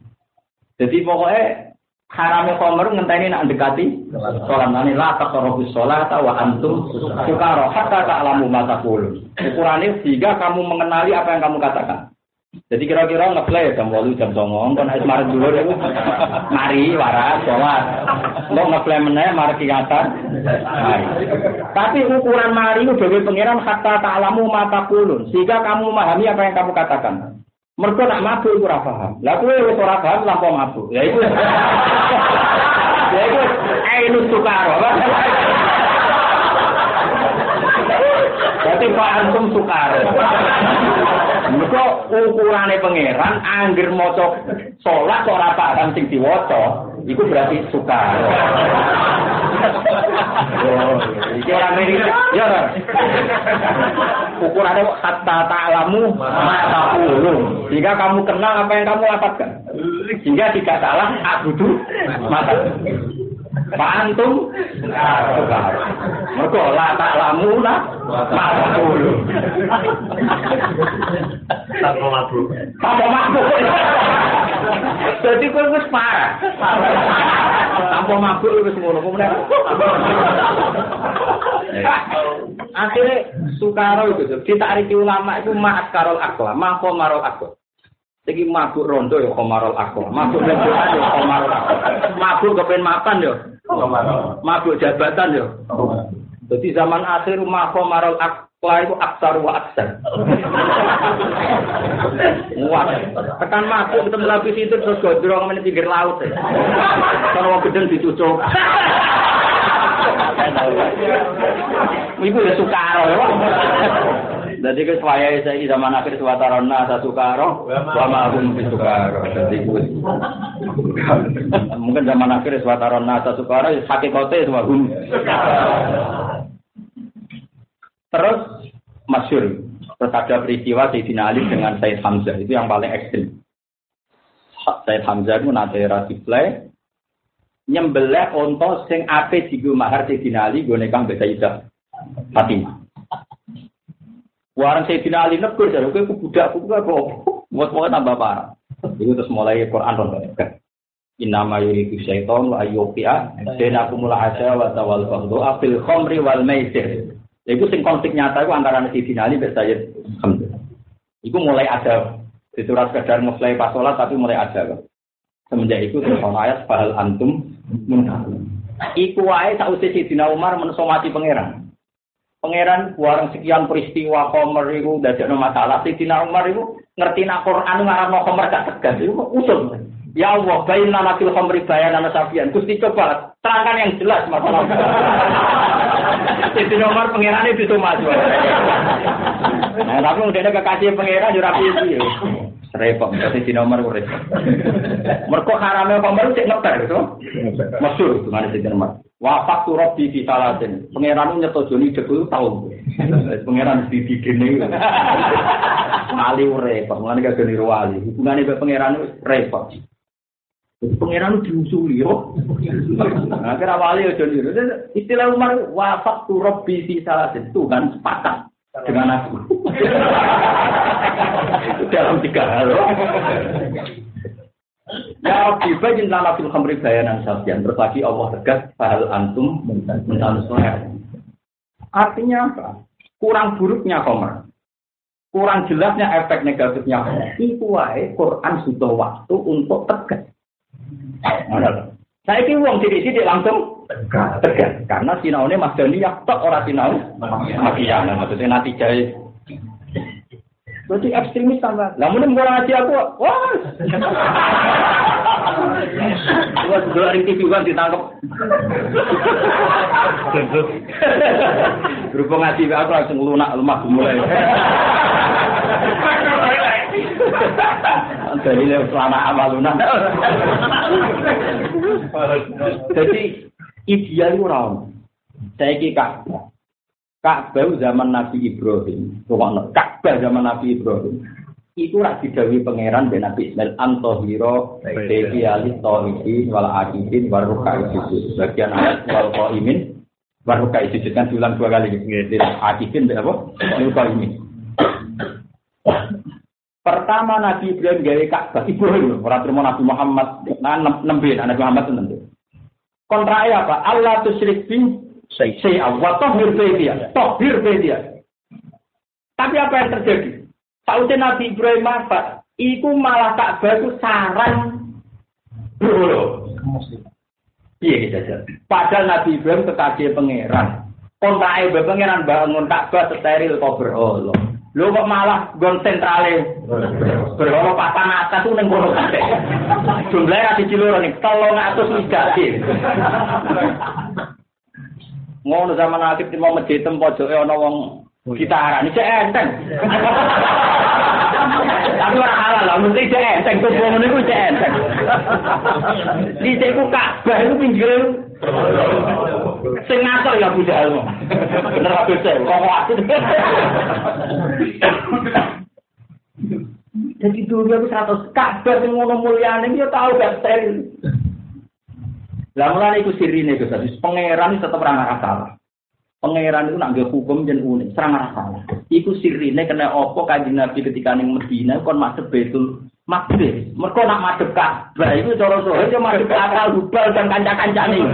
Jadi pokoknya harame khomer ngenteni nak dekati sholat nani la taqrabus sholat wa antum sukara hatta ta'lamu ma taqulun. Ukurane sehingga kamu mengenali apa yang kamu katakan. Jadi kira-kira ngeplay jam walu jam songong, kan harus marah dulu deh. Mari waras, sholat. Lo ngeplay meneh marah kiatan. Tapi ukuran mari bagi pangeran hatta ta'lamu mata kulun. Sehingga kamu memahami apa yang kamu katakan. Mereka nak mabuk itu ora paham. Lah kowe wis ora paham lampau mabuk. Ya itu. (laughs) ya itu ainus sukaro. (laughs) Berarti Pak Antum sukar. Mereka ukurannya pangeran, angger moco sholat kok rapa kan sing diwaca, itu berarti sukar. Oh, iki ora mirip, ya ora. Ukurannya kata ta'lamu mata. Jika kamu kenal apa yang kamu lafazkan. Jika tidak salah, abudu mata. Pantum Mergo la tak lamu la dulu. Tak mau mabuk. Tak mau mabuk. Jadi kowe wis parah. Tanpa mabuk wis ngono kok meneh. Akhirnya Sukaro itu ditariki ulama itu ma'at karol akla, mako marol akla. Iki mabuk rondo ya komarol akla, mabuk rendoan ya komarol akla, mabuk kepen mapan ya, mabuk jabatan ya. Jadi zaman akhir mako marol akla itu aksar wa aksar. Wah, tekan mabuk ketemu lapis itu terus gondrong menit pinggir laut ya. Kalau mau gedeng dicucuk. Iku ya sukaro ya. Jadi ke saya saya zaman akhir suwatarona sa sukaro, wa ma'hum fi sukaro. Jadi mungkin zaman akhir suwatarona sa sukaro ya hakikate wa hum. Terus masyur terus ada peristiwa Sayyidina Ali dengan Said Hamzah itu yang paling ekstrim. Said Hamzah itu nanti rasiplay nyembelih onto sing ape digo mahar Sayyidina Ali gone kang Sayyidah Fatimah. Warang Sayyidina Ali negur jare kowe budak kowe kok buat mau tambah parah. Itu terus mulai Quran ron kan. Innama yuridu syaiton wa ayyuqi'a bainakumul asya wa tawal baghdha fil khamri wal maisir. Iku sing konflik nyata iku antara Sayyidina Ali dan Sayyid Hamzah. Iku mulai ada di surat sekedar mulai pas sholat tapi mulai ada. Semenjak itu terus ayat bahal antum muntahun. Iku wae sausé Sidina Umar menungso mati pangeran. Pangeran warang sekian peristiwa komer iku dadekno masalah Sidina Umar iku ngerti nak Quran ngarano komer gak tegas iku usul. Ya Allah, bayin nama fil khamri bayanan safian. Gusti coba terangkan yang jelas masalah. Sidina Umar pangeran itu maju. Nah, tapi udah kekasih pangeran yo rapi iki. Repot, kasi si nomor ku repot. Mergo harame pembaru cek. Masyur itu ngene si nomor. Wa faktu rabbi fi salatin. Pangeran nyetujoni dhewe tau. Pangeran di digene. Ali repot, ngene gak niru wali. Hubungane mbek pangeran repot. Pangeran diusuli yo. Kira wali aja niru. Istilah Umar wa faktu rabbi fi salatin. Tuhan sepakat dengan aku. Dalam tiga hal. Ya tiba jintana fil khamri bayanan sabian. Terus Allah tegas bahal antum mentan Artinya apa? Kurang buruknya komer. Kurang jelasnya efek negatifnya. Itu wae Quran sudah waktu untuk tegas. Saya ini uang sidik-sidik langsung tegas. Karena sinau ini Mas Dani ya tok orang sinau. Makiyah. Maksudnya nanti jahit. Berarti ekstremis tambah. Namun mau ngaji aku, wah. (laughs) Wah, sudah ring TV kan ditangkap. (laughs) Berhubung ngaji aku langsung lunak lemah mulai. (laughs) (laughs) Jadi selama amaluna. Jadi ideal itu. Saya ki Ka'bah. Ka'bah zaman Nabi Ibrahim. Ka'bah zaman Nabi Ibrahim. Iku rak didawi pangeran ben Nabi Ismail antohiro beki alis tauhidin wal akidin wal rukai sujud. Bagian ayat wal qaimin wal rukai sujud kan diulang dua kali. Akidin apa? Wal qaimin. Pertama Nabi Ibrahim gawe Ka'bah Ibrahim ora terima Nabi Muhammad nah nembe Nabi Muhammad nembe. Kontrak apa? Allah tusyrik bi syai'a wa tahhir baitiya. Tahhir baitiya. Tapi apa yang terjadi? Sausnya Nabi Ibrahim apa? Iku malah Ka'bah itu sarang bro. Iya gitu Padahal Nabi Ibrahim kekasih pangeran. Kontrak ibu pangeran bangun Ka'bah steril kok berolo. Lho kok malah gon sentrale berapa papan atas tuh neng kono kabeh. Jumlahe ra siji loro ning 300 migati. Ngono zaman akhir mau masjid tem pojoke ana wong gitaran iki enteng. Tapi ora halal lah, mesti cek enteng tuh ngono niku cek enteng. Di ceku Ka'bah iku pinggir Sing ngatur ya Abu Jahal. Bener Abu Jahal. Kok. Jadi dulu aku seratus kabar yang ngono mulyane dia tahu gak steril. Lah mulane iku sirine Gus Adis, pangeran tetep ora ngarah salah. Pangeran itu nak hukum jen unik, serang salah. Iku sirine kena opo kanjeng Nabi ketika ning Medina kon masuk Baitul Makbis, mereka nak madep Ka'bah itu cara dia madep akal hubal dan kanca-kancane.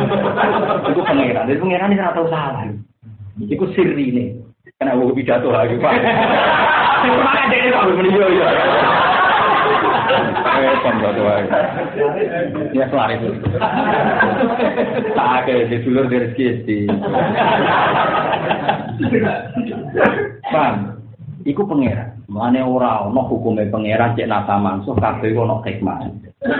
Iku pangeran, jadi pangeran ini ora tau salah. Iku sirri ini. Karena aku pidato lagi, Pak. Maka dia kok muni yo yo. Eh, pembuat wae. Ya kelar itu. Tak ada di dulur dari rezeki. Paham? Iku pangeran. Mane ora ana hukume pangeran cek nasa mansuh kabeh ono hikmah.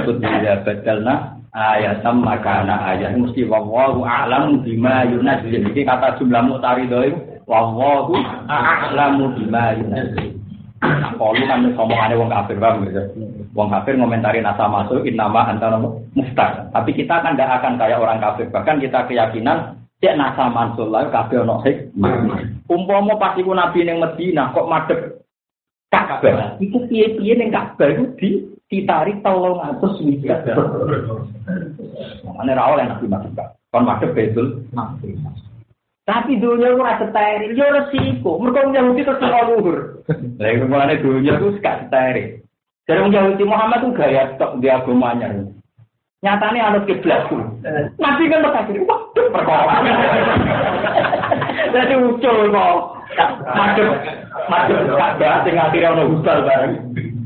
Kut ya badalna ayatam makana ayat mesti wallahu a'lam bima yunazil. Iki kata jumlah mutaridho itu wallahu a'lamu bima yunazil. Kalau kan ngomongane wong kafir bang gitu. Wong kafir ngomentari nasa masuk innama antara mustaq. Tapi kita kan tidak akan kayak orang kafir. Bahkan kita keyakinan cek nasa mansul lah kabeh ono hikmah. Umpama pas iku nabi ning Madinah kok madhep Ka'bah. Iku piye-piye ning Ka'bah iku di ditari 300 miliar. Mane ra oleh nabi masuk Kon madhep betul. Tapi dunia itu rasa steril, ya resiko. Mereka orang Yahudi terus tinggal luhur. Lah itu mulanya dunia itu gak steril. Jadi orang Muhammad itu gaya tok di agamanya. Nyatanya anut kiblat tuh. Nabi kan berkata, waduh perkara. Jadi ucul kok. Madep, madep Ka'bah sing akhirnya ono hubal bareng.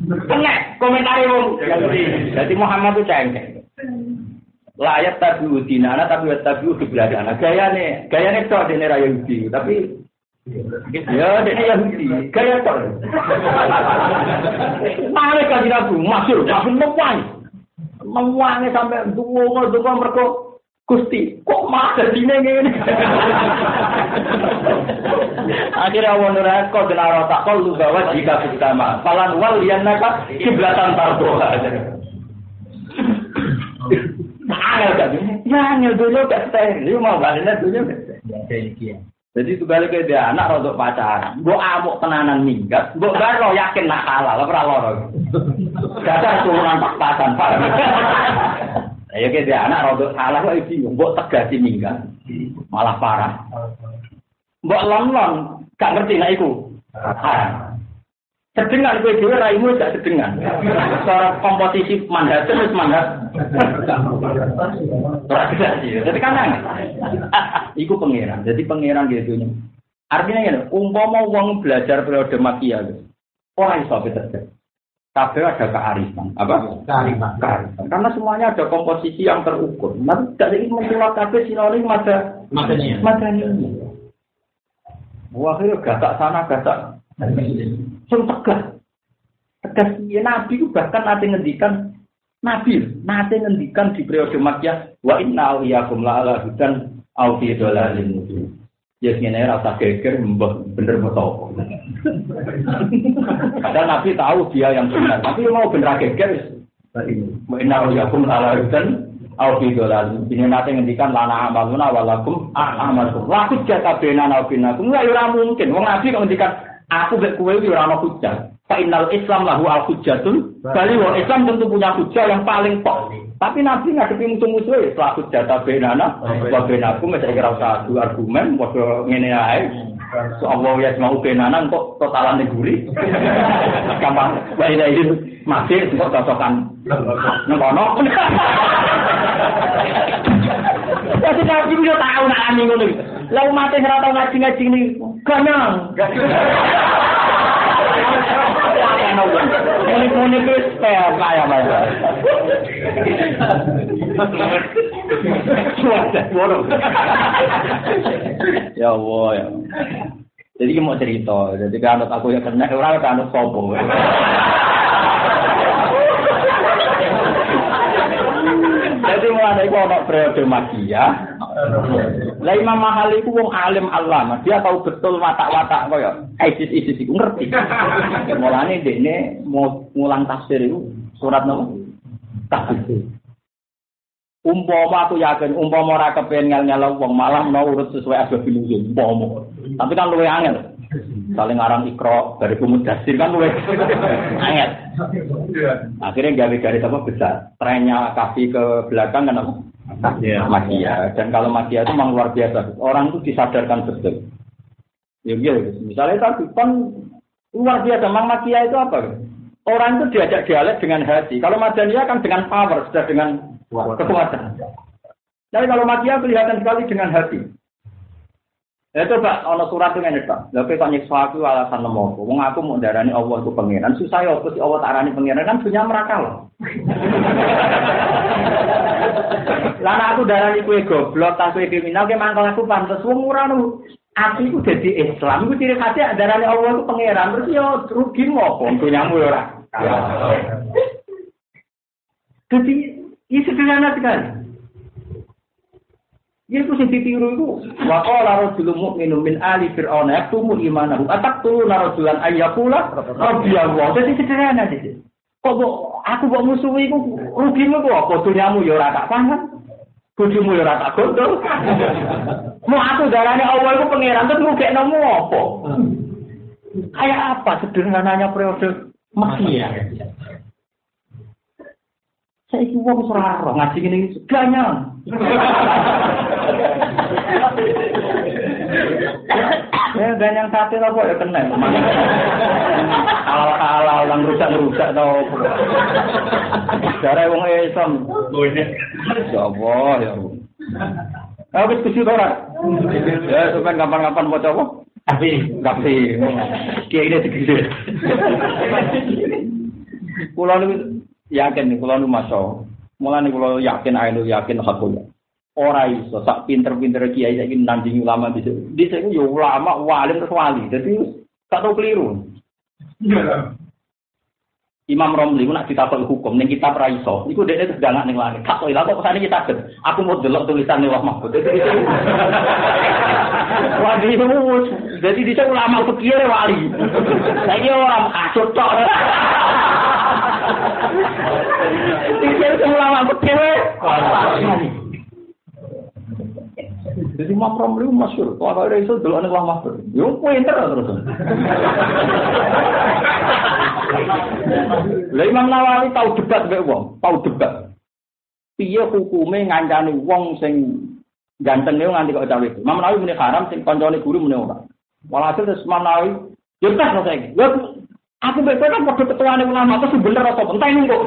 Kena komentari wong. Jadi Muhammad itu cengkeh. Layat tabi udinana tapi tabi udah beladana. Gaya nih, gaya nih cok dene raya Yahudi. Tapi ya dene Yahudi. Gaya cok. Mana kan nabi masuk, masuk memuai. Memuai sampai dungo dungo mereka Gusti, kok mah dine ngene. Akhirnya awal nurah kau kena rotak kau lu bawa jika pertama. Falan wal lian naka kiblatan tarboha. Angel gak Ya angel dulu gak steril. Mau balik dulu. Jadi itu balik ke dia anak rodok pacaran. Gue amuk tenanan minggat. Gue baru yakin nak kalah. Lo pernah loro. Dasar turunan pas-pasan. Ya kayak dia anak rodok salah kok bingung. Mbok tegasi minggat. Malah parah. Mbok lon-lon gak ngerti nek iku. Sedengan kowe dhewe raimu gak sedengan. Cara komposisi mandat terus mandat. Jadi kan. Iku pangeran. Jadi pangeran gitu nya. Artinya ya, umpama wong belajar periode makia, orang iso terjadi. Kabeh ada kearifan, apa? Kearifan. Kearifan. Karena semuanya ada komposisi yang terukur. Nanti dari menculak kabeh sinonim ada Makanya. madaninya. Wah, akhirnya gatak sana, gatak Sing tegas. Tegas ya Nabi itu bahkan nanti ngendikan Nabi nanti ngendikan di periode Makkah wa inna awliyakum la ala hudan aw fi dhalalin mubin. Ya ngene rasa geger mbah bener betul. Padahal Nabi tahu dia yang benar, tapi mau bener geger inna la ala hudan aw fi. Ini nanti ngendikan lana amaluna walakum a'malukum. Laku jata benana binakum. Enggak ora mungkin. Wong Nabi ngendikan aku mek kowe iki ora ana. Fa innal Islam lahu al hujjatun. Bali wong Islam tentu punya hujah yang paling pok. Tapi Nabi ngadepi musuh-musuh ya setelah hujjah ta benana wa benaku mek kira usah adu argumen padha ngene ae. So Allah ya mau benana kok totalan neguri. (laughs) Gampang wae ini masih kok cocokan. Nang kono. (laughs) Jadi Nabi udah tahu nak ani ngono. Lah umat sing ora tau ngaji-ngaji ini ganang. (laughs) Muni-muni. Ya Allah ya. Jadi mau cerita, jadi kanut aku yang kena orang kanut sopo. Jadi mulai itu ono periode magia. Lah Imam Mahali itu wong alim Allah, dia tahu betul watak-watak kaya ISIS ISIS itu ngerti. Mulane dekne mau ngulang tafsir itu surat nopo? Tafsir. Umpama aku yakin umpama ora kepen ngel-ngel wong malah mau urut sesuai asbab nuzul umpama. Tapi kan luwe angel. Saling ngarang ikro dari kumudasir kan luwe angel. Akhirnya gawe garis apa besar. Trennya kasih ke belakang kan apa? Magia. Dan kalau magia itu memang luar biasa. Orang itu disadarkan betul. Ya, ya. Misalnya tadi kan luar biasa. Memang magia itu apa? Orang itu diajak dialek dengan hati. Kalau Madaniyah kan dengan power, sudah dengan kekuatan. Tapi kalau Madiyah kelihatan sekali dengan hati. Ya coba ono surat itu ngene tok. Lha kok nyiksa aku alasan lemo. Wong aku mau darani Allah itu pangeran. Susah ya apa sih Allah tarani pangeran kan punya mereka loh. (laughs) Lah aku darani kue goblok, tak kue kriminal, ke mangkal aku pantes wong ora Aku itu jadi Islam, itu ciri khasnya darani Allah itu pangeran. Terus ya rugi ngopo punyamu ya ora. Jadi ini sederhana sekali. Ya itu sing ditiru itu wa qala rajulun mu'minun min ali fir'auna yaktumu imanahu ataqtulu rajulan ayyakula rabbiyallah. Jadi sederhana sih. Kok aku kok musuhi iku rugimu kok apa dunyamu ya ora tak paham. Bojomu ya ora tak gondol. Mau aku darane Allah iku pangeran terus ngugekno apa? Kayak apa sederhananya periode Mesir? Saya itu wong ora roh ngaji iki seganya. Ya (laughs) ganyang sate apa ya kena. Halal-halal yang rusak-rusak tau. Cara wong Islam. Ya Allah ya Allah. Aku diskusi ora. Ya sampean kapan-kapan mau coba? Tapi, tapi, kiai ini segede. Pulau yakin nih kalau nu masuk mulai nih kalau yakin ayo yakin hakul ora iso sak pinter-pinter kiai saiki nanding ulama di di sini yo ulama wali terus wali. Jadi tak tahu keliru. Imam Romli ku nak ditakok hukum ning kitab ra iso. Iku dekne sedang ning langit. Tak kok kok kesane kita aku mau delok tulisan Allah Mahfud. Wah, itu jadi di ulama fikih wali. Saya orang kasut tok. Iki ulama fikih. Jadi Imam Romli masyhur, kalau ada itu dulu anak lama tuh, yo pinter terus. Lah Imam Nawawi tahu debat mbek wong, tahu debat. Piye hukume ngancani wong sing ganteng yo nganti kok cawe. Imam Nawawi muni haram sing kancane guru muni ora. Walhasil terus Imam Nawawi yo tas kok saiki. Yo aku mbek kan padha ketuane ulama terus bener apa enteng kok.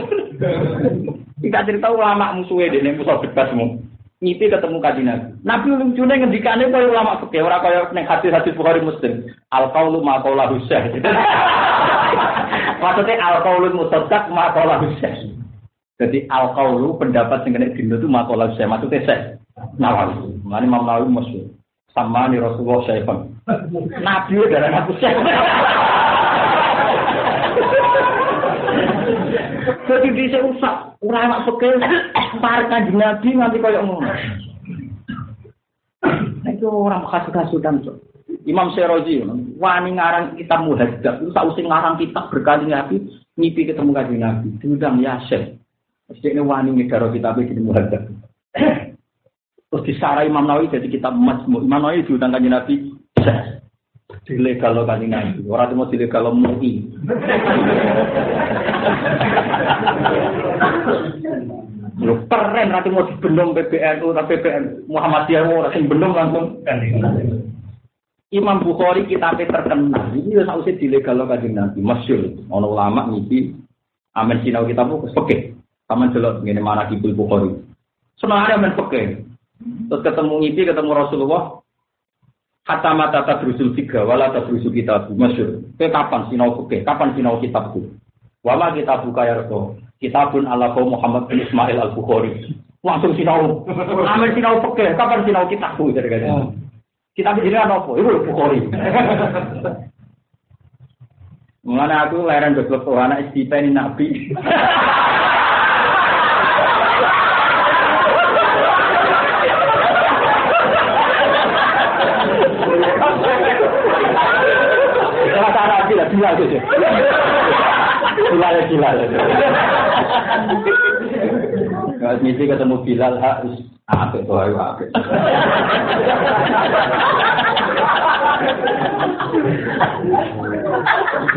Tidak cerita ulama musuhe dene musuh debat semua. ketemu kaji nabi. Nabi lucunya ngendikane kaya ulama fikih ora kaya ning hadis-hadis Bukhari Muslim. Al qaulu ma qaula husain. Maksudnya al qaulu mutaddaq ma qaula husain. Jadi al qaulu pendapat sing kena dino itu ma qaula husain. Maksudnya saya Nawawi. Mane Imam Nawawi masyhur. Sama ni Rasulullah Syaifan. Nabi darah aku Jadi bisa usah ulama fikih para kanjeng Nabi nganti kaya ngono. Itu orang kasut-kasutan tuh. Imam Seroji, wani ngarang kitab muhadzab, itu usah ngarang kitab berkali Nabi, ngipi ketemu kanjeng Nabi, diundang Yasin. Terus ini wani ngedaro kitab ini muhadzab. Terus disarai Imam Nawawi jadi kitab majmu. Imam Nawawi diundang kanjeng Nabi, dilegal lo kanjeng Nabi. Orang itu mau dilegal lo MUI. Lu keren rati mau dibendung PBNU tapi PBN Muhammadiyah mau sing bendung langsung Imam Bukhari kita terkenal. Ini ya sausé dilegal lo kanjeng Nabi. Masyur. Ono ulama ngisi sinau kita bu peke. Taman delok ngene mana kibul Bukhari. Semangat amen peke. Terus ketemu ngipi ketemu Rasulullah. Kata mata tadrusul tiga, wala tadrusul kitab. Masyur. Ke kapan sinau peke? Kapan sinau kitabku? Wama kita buka ya Rasul. Kitabun ala kaum Muhammad bin Ismail al Bukhari. Langsung sinau. Amin sinau peke. Kapan sinau kitabku? Jadi kan. Kitab ini apa? Itu Bukhari. Mengenai aku lahiran betul anak istipa ini nabi. Gitu. Gila ya. Kalau misi ketemu Bilal harus apa itu ayo apa.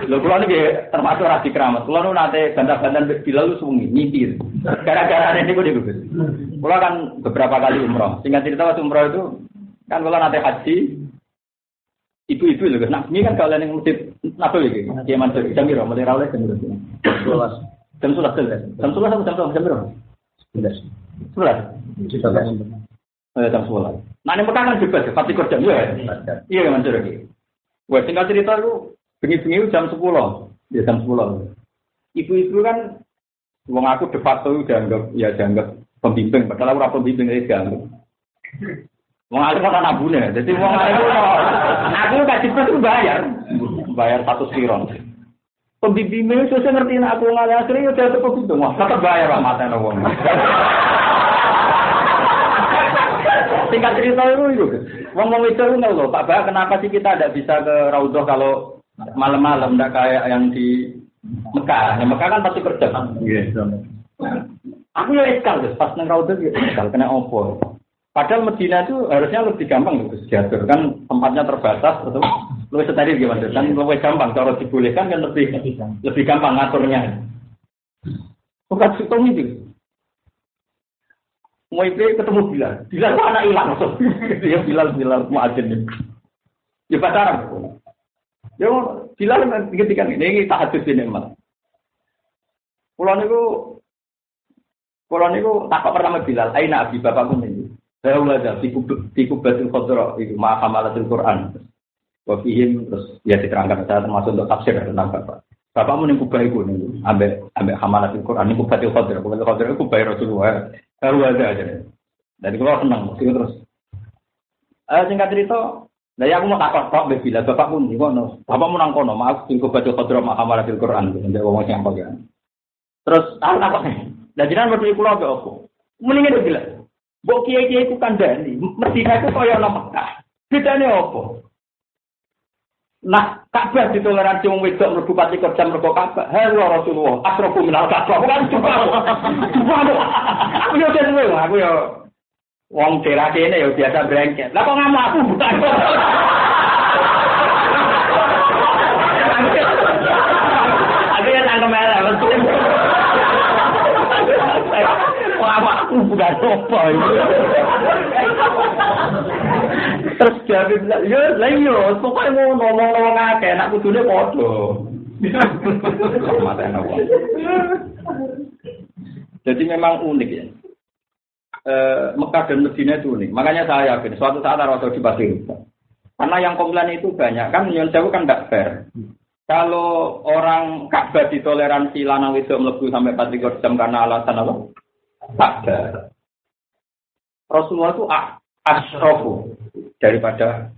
Lho termasuk rasi keramat. Kula nu nate bantah-bantahan Bilal sungi nyipir. Gara-gara gue Gus. Kula kan beberapa kali umroh. Singkat cerita waktu umroh itu kan kula nate haji Ibu-ibu lho, nak ini kan kalian yang masjid apa lagi? Kiai Mansur, jam berapa? Mulai rawleh jam berapa? Jam sebelas jelas. Jam sebelas jam Jam berapa? Sebelas. Sebelas. Oh, ya, jam sebelas. Nah ini Mekah kan bebas, pasti kerja juga. Iya kan Mansur lagi. Wah tinggal cerita lu, bengi-bengi jam sepuluh, ya jam sepuluh. Ibu-ibu kan, wong aku de facto dianggap ya dianggap pembimbing, padahal ora pembimbing itu dianggap. Wong alim kan abune, jadi wong alim aku kasih itu bayar, bayar satu siron. Pembimbingnya susah ngerti aku ngalir akhirnya udah tetap pembimbing, wah tetap bayar lah mata wong. Tingkat cerita itu itu, wong mau itu nggak loh, Pak Bah, kenapa sih kita tidak bisa ke Raudhah kalau malam-malam, tidak kayak yang di Mekah? Yang Mekah kan pasti kerja. Iya. Aku ya iskal, pas neng Raudhah ya iskal, kena opo. Padahal Medina itu harusnya lebih gampang loh diatur kan tempatnya terbatas atau lebih steril gimana kan lebih gampang kalau dibolehkan kan lebih lebih gampang ngaturnya. Bukan situng itu. Mau itu ketemu Bilal, Bilal itu anak hilang Dia (laughs) Bilal Bilal muadzin Ya pacaran. Ya Bilal ketika ini ini tahajud ini malah. Pulau niku Pulau niku takut pertama Bilal, aina abi bapakku ini. Saya ada di kubatul khadra itu mahamalatul Quran. Wafihim terus ya diterangkan saya termasuk untuk tafsir tentang bapak. Bapak mau kubah itu nih, ambek ambek hamalatul Quran ini kubatul khadra. Kubatul khadra itu kubah Rasulullah. Baru ada aja. Dari kalau senang, sih terus. Eh singkat cerita, Nah, ya aku mau takut kok bila bapak pun di kono. Bapak mau nangkono, maaf sing kubatul khadra mahamalatul Quran. Ndek wong sing apa ya. Terus aku takut. Dan jenengan mau kula apa? Mendingan bilang, Mbok kiai-kiai itu kandani, Medina itu kaya ana Mekah. Bedane apa? Nah, Ka'bah ditoleransi wong wedok mlebu pati jam mergo Ka'bah. Halo Rasulullah, asrofu minal Ka'bah. Bukan coba. Aku yo dhewe, aku yo wong daerah kene yo biasa brengket. Lah kok ngamuk aku bukan. Awakku bukan apa Terus jadi bilang, ya lah iya, pokoknya mau ngomong-ngomong akeh, nak kudune padha. Jadi memang unik ya. E, Mekah dan Medina itu unik. Makanya saya yakin suatu saat harus di Pasir Karena yang komplain itu banyak kan Nyon Sewu kan tidak fair. Kalau orang Ka'bah ditoleransi lanang itu melebu sampai 4 jam karena alasan apa? Ada. Rasulullah itu asrofu daripada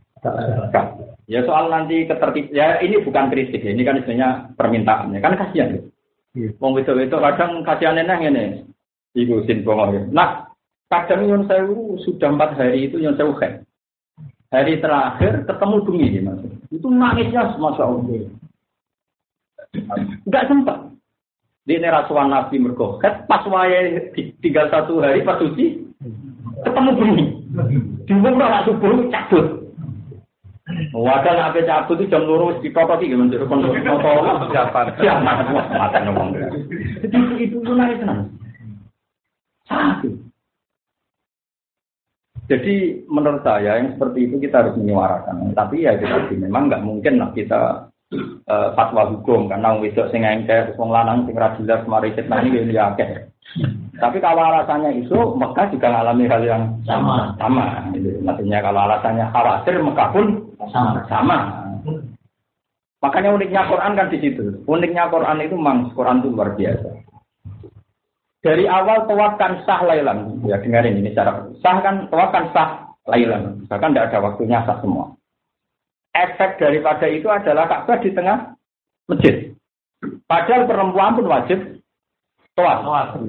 Ya soal nanti ketertib ya ini bukan kritik ya, ini kan istilahnya permintaannya kan kasihan ya. Wong itu itu kadang kasihan neng ini. Ibu sin ya. Nah, kadang yang saya sudah empat hari itu yang saya Hari terakhir ketemu bumi mas. Itu nangisnya masya Allah. Enggak sempat. Di ini rasuan Nabi mergoket, pas wae tinggal satu hari pas suci, ketemu bumi. Diumum lah subuh cabut. Wadah nak cabut itu jam lurus di kota sih gimana jadi kondisi kota siapa siapa mata ngomong. Jadi itu itu nangis nangis. Satu. Jadi menurut saya yang seperti itu kita harus menyuarakan. Tapi ya kita memang nggak mungkin lah kita uh, fatwa hukum karena wong wedok sing engke wong lanang sing ra jelas mari fitnah ini ya akeh. Tapi kalau alasannya itu Mekah juga mengalami hal yang sama. Sama. Gitu. Maksudnya kalau alasannya khawatir Mekah pun sama. sama. Makanya uniknya Quran kan di situ. Uniknya Quran itu memang Quran itu luar biasa. Dari awal tawakkan sah lailan. Ya dengarin ini cara sah kan tawakkan sah lailan. Bahkan tidak ada waktunya sah semua efek daripada itu adalah Ka'bah di tengah masjid. Padahal perempuan pun wajib toa.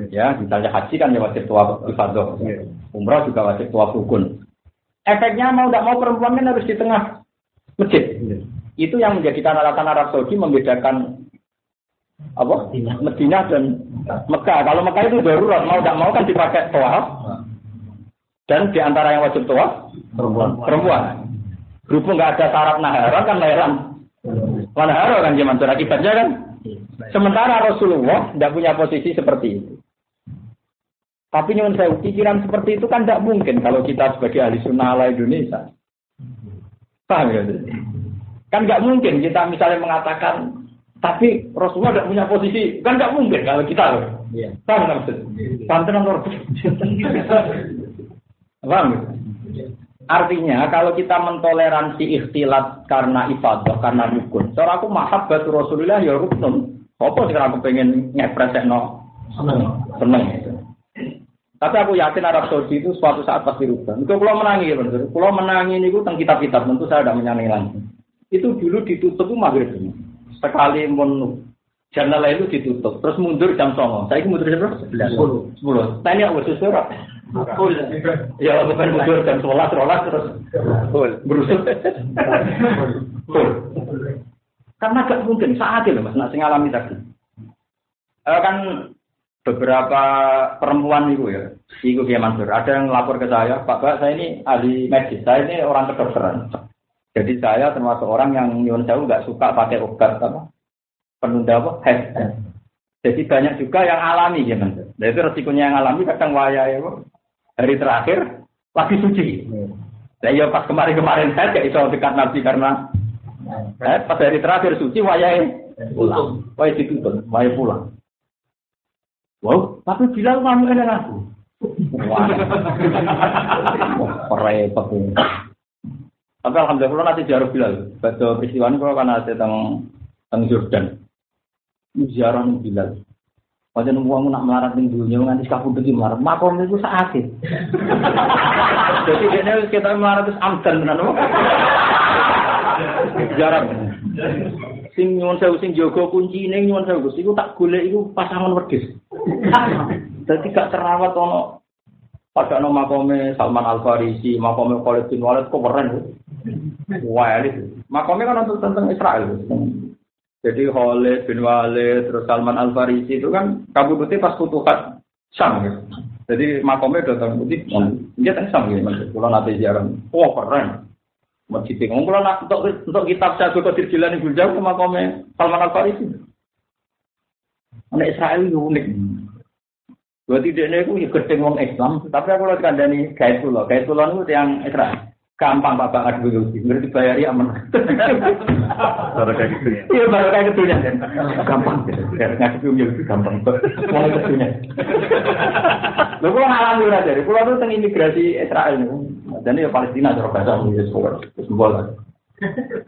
Ya, misalnya haji kan ya wajib toa ibadah. Umrah juga wajib toa rukun. Efeknya mau tidak mau perempuan kan harus di tengah masjid. Itu yang menjadikan alasan Arab Saudi membedakan apa? Medina dan Mekah. Kalau Mekah itu darurat mau tidak mau kan dipakai toa. Dan di antara yang wajib toa perempuan. perempuan. Berhubung nggak ada syarat naharan kan lelang. Naharan kan zaman akibatnya kan. Sementara Rasulullah tidak punya posisi seperti itu. Tapi nyuwun saya pikiran seperti itu kan tidak mungkin kalau kita sebagai ahli sunnah ala Indonesia. Paham ya? Kan nggak mungkin kita misalnya mengatakan tapi Rasulullah tidak punya posisi, kan nggak mungkin kalau kita loh. Iya. Paham nggak maksud? Panten atau Paham? Artinya kalau kita mentoleransi ikhtilat karena ibadah, karena rukun. Soalnya aku mahabbat Rasulullah ya rukun. Apa sekarang aku pengen ngepres no seneng itu. Tapi aku yakin Arab Saudi itu suatu saat pasti rubah. Itu kalau menangi, ya benar. Kalau menangi ini tentu kitab-kitab, tentu saya tidak menyanyi langsung. Itu dulu ditutup itu maghrib. Sekali mun jurnal itu ditutup, terus mundur jam songo. Saya ini mundur jam berapa? Sepuluh. Sepuluh. Tanya aku sesuatu. Full. Ya, bukan mundur jam sebelas, sebelas terus full. Berusut. Full. Karena gak mungkin saat itu mas, nak sing alami tadi. Eh, kan beberapa perempuan itu ya, itu dia Mansur. Ada yang lapor ke saya, Pak Pak, saya ini ahli medis, saya ini orang kedokteran. Jadi saya termasuk orang yang nyuwun jauh nggak suka pakai obat apa penunda apa head. Jadi banyak juga yang alami ya Mansur. Dan itu resikonya yang alami kadang waya ya, hari terakhir lagi suci. Saya ya pas kemarin-kemarin saya gak iso dekat Nabi karena eh, pas hari terakhir suci wayai pulang. Wayai ditutup, wayai pulang. Wow, tapi bilang kamu enak aku. Wah, repot. Tapi alhamdulillah nanti jarak Bilal. Baca peristiwa ini kalau kan ada tentang tentang Jordan. Ziarah Bilal. Wajan uang nak melarat ning dunia nganti kabudut iki melarat. Makom itu sakit. Jadi dia kita melarat itu amdan tenan. Ziarah. (laughs) Sing nyuwun sewu sing jaga kuncine nyuwun sewu iku tak golek iku pasangan wedhus. (laughs) Jadi gak terawat ono pada no makome Salman Al Farisi, makome Khalid bin Walid kok keren. (laughs) Wah, ini makome kan untuk tentang Israel. Jadi Khalid bin Walid terus Salman Al Farisi itu kan kabur putih pas futuhat Sam gitu. Jadi makomnya datang putih, dia kan Sam gitu. Kalau nanti jarang, wah keren. Masjid ngomong kalau nak untuk untuk kitab saya Qadir Jilani Guljaw sama kome Salman Al Farisi. Anak Israel itu unik. Berarti dia ini itu gedeng wong Islam, tapi aku lihat kandani pulau, gaya pulau itu yang Israel. Gampang Pak Bakar dulu, ngerti bayari aman. Baru kayak gitu ya. Iya baru kayak gitu ya. Gampang. Ngasih film lebih gampang. Mulai kesunya. Lalu kalau ngalami udah dari pulau itu tentang imigrasi Israel nih. Dan ya Palestina cara bahasa ya semua semua lah.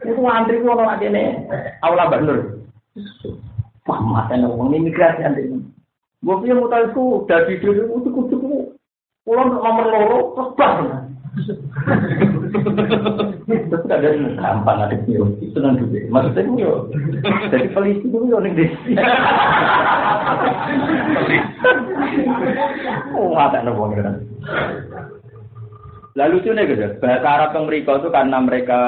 Itu antri gua kalau ada nih aula Bandur. Wah mata ngomong imigrasi antri. Gua punya mutal itu dari dulu itu kudu pulau nomor loro terus Terus ada yang gampang ada yang itu nanti Maksudnya itu yo, jadi polisi itu yo nih desi. Oh, ada nopo kan. Lalu itu nih gitu, bahasa Arab yang mereka itu karena mereka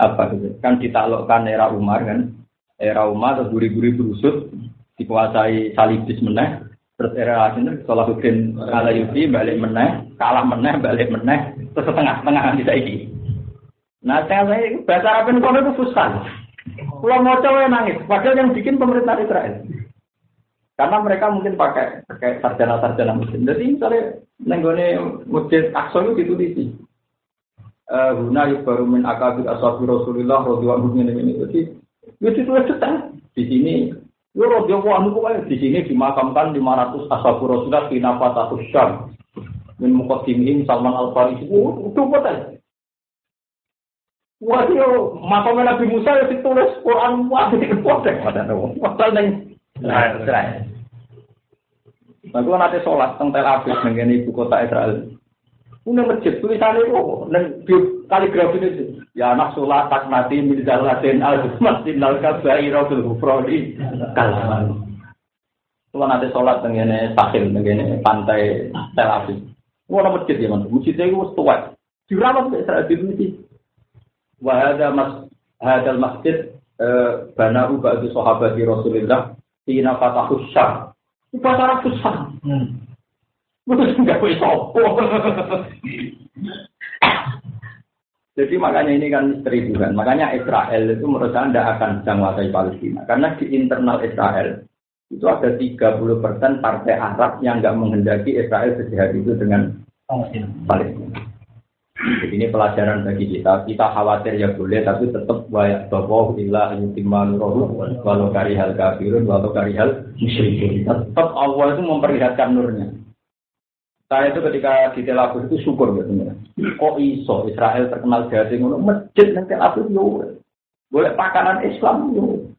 apa gitu, kan ditaklukkan era Umar kan, era Umar atau guri-guri berusut dikuasai salibis meneh, terus era Salahuddin Salahuddin Alayubi balik meneh, kalah meneh, balik meneh, terus setengah-setengah nanti saiki. Nah, saya saya bahasa Arab kono itu susah. Kalau mau coba nangis, padahal yang bikin pemerintah Israel. Karena mereka mungkin pakai pakai sarjana-sarjana muslim. Jadi misalnya nenggone masjid Aqsa itu. Eh, guna baru min akabir ashabi Rasulullah radhiyallahu anhu ini. Jadi itu itu detail. Di sini Yo radhiyallahu anhu di sini dimakamkan 500 ashabi Rasulullah di Nafatatus Syam. Min muqaddimihim Salman Al-Farisi. Oh, itu betul. Wah, yo makam Nabi Musa ya ditulis Quran wah itu kodek pada nabi. Padahal neng Israel. Nah, kalau nanti sholat teng Tel Aviv dengan ibu kota Israel. Ini masjid tulisannya itu dan kaligrafi itu. Ya anak sholat tak mati mirzal laden al masjid al kabai robil hufrodi kalaman. Kalau nanti sholat dengan sahil dengan pantai Tel Aviv. Ini masjid ya mas. Masjidnya itu tua. Dirawat Israel di masjid. Wahada mas hadal masjid banahu ba'du sahabati Rasulillah Tina fatahus syar. Itu acara susah. Terus nggak boleh sopo. Jadi makanya ini kan misteri Tuhan. Makanya Israel itu menurut saya tidak akan menguasai Palestina. Karena di internal Israel itu ada 30% partai Arab yang nggak menghendaki Israel sejahat itu dengan Palestina. Jadi ini pelajaran bagi kita. Kita khawatir ya boleh, tapi tetap wayak tokoh ilah yutimman rohu walau karihal kafirun walau karihal musyrikun. Tetap Allah itu memperlihatkan nurnya. Saya itu ketika di Tel Aviv itu syukur gitu ya. Kok iso Israel terkenal jadi ngono masjid nang Tel Aviv yo. Boleh pakanan Islam yo.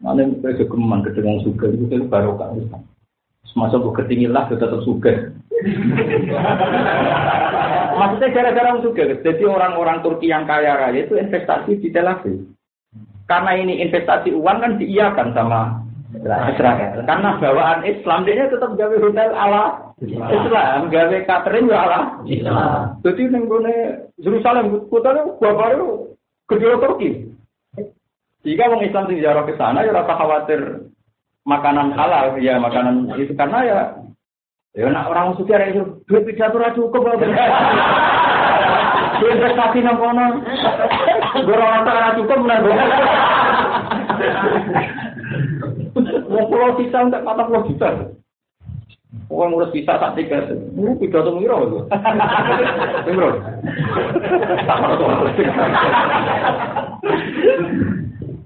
Mana mereka kegeman kedeng suka itu baru kan Islam. Semasa ketinggian lah tetap suka. (laughs) Maksudnya gara-gara suka. Jadi orang-orang Turki yang kaya raya itu investasi di Tel Aviv. Karena ini investasi uang kan diiakan sama Israel. Karena bawaan Islam dia tetap gawe hotel ala Islam, gawe catering ya ala Islam. Jadi ning gone Yerusalem gua baru kedua Turki. Jika orang Islam sing jarang ke sana ya rasa khawatir makanan halal ya makanan itu karena ya ya nak orang suci ada itu duit pidato ra cukup duit investasi nang kono orang tak ra cukup nang Mau pulau sisa untuk patah pulau juta. Orang ngurus bisa tak tiga, ini pidato miro itu. Miro.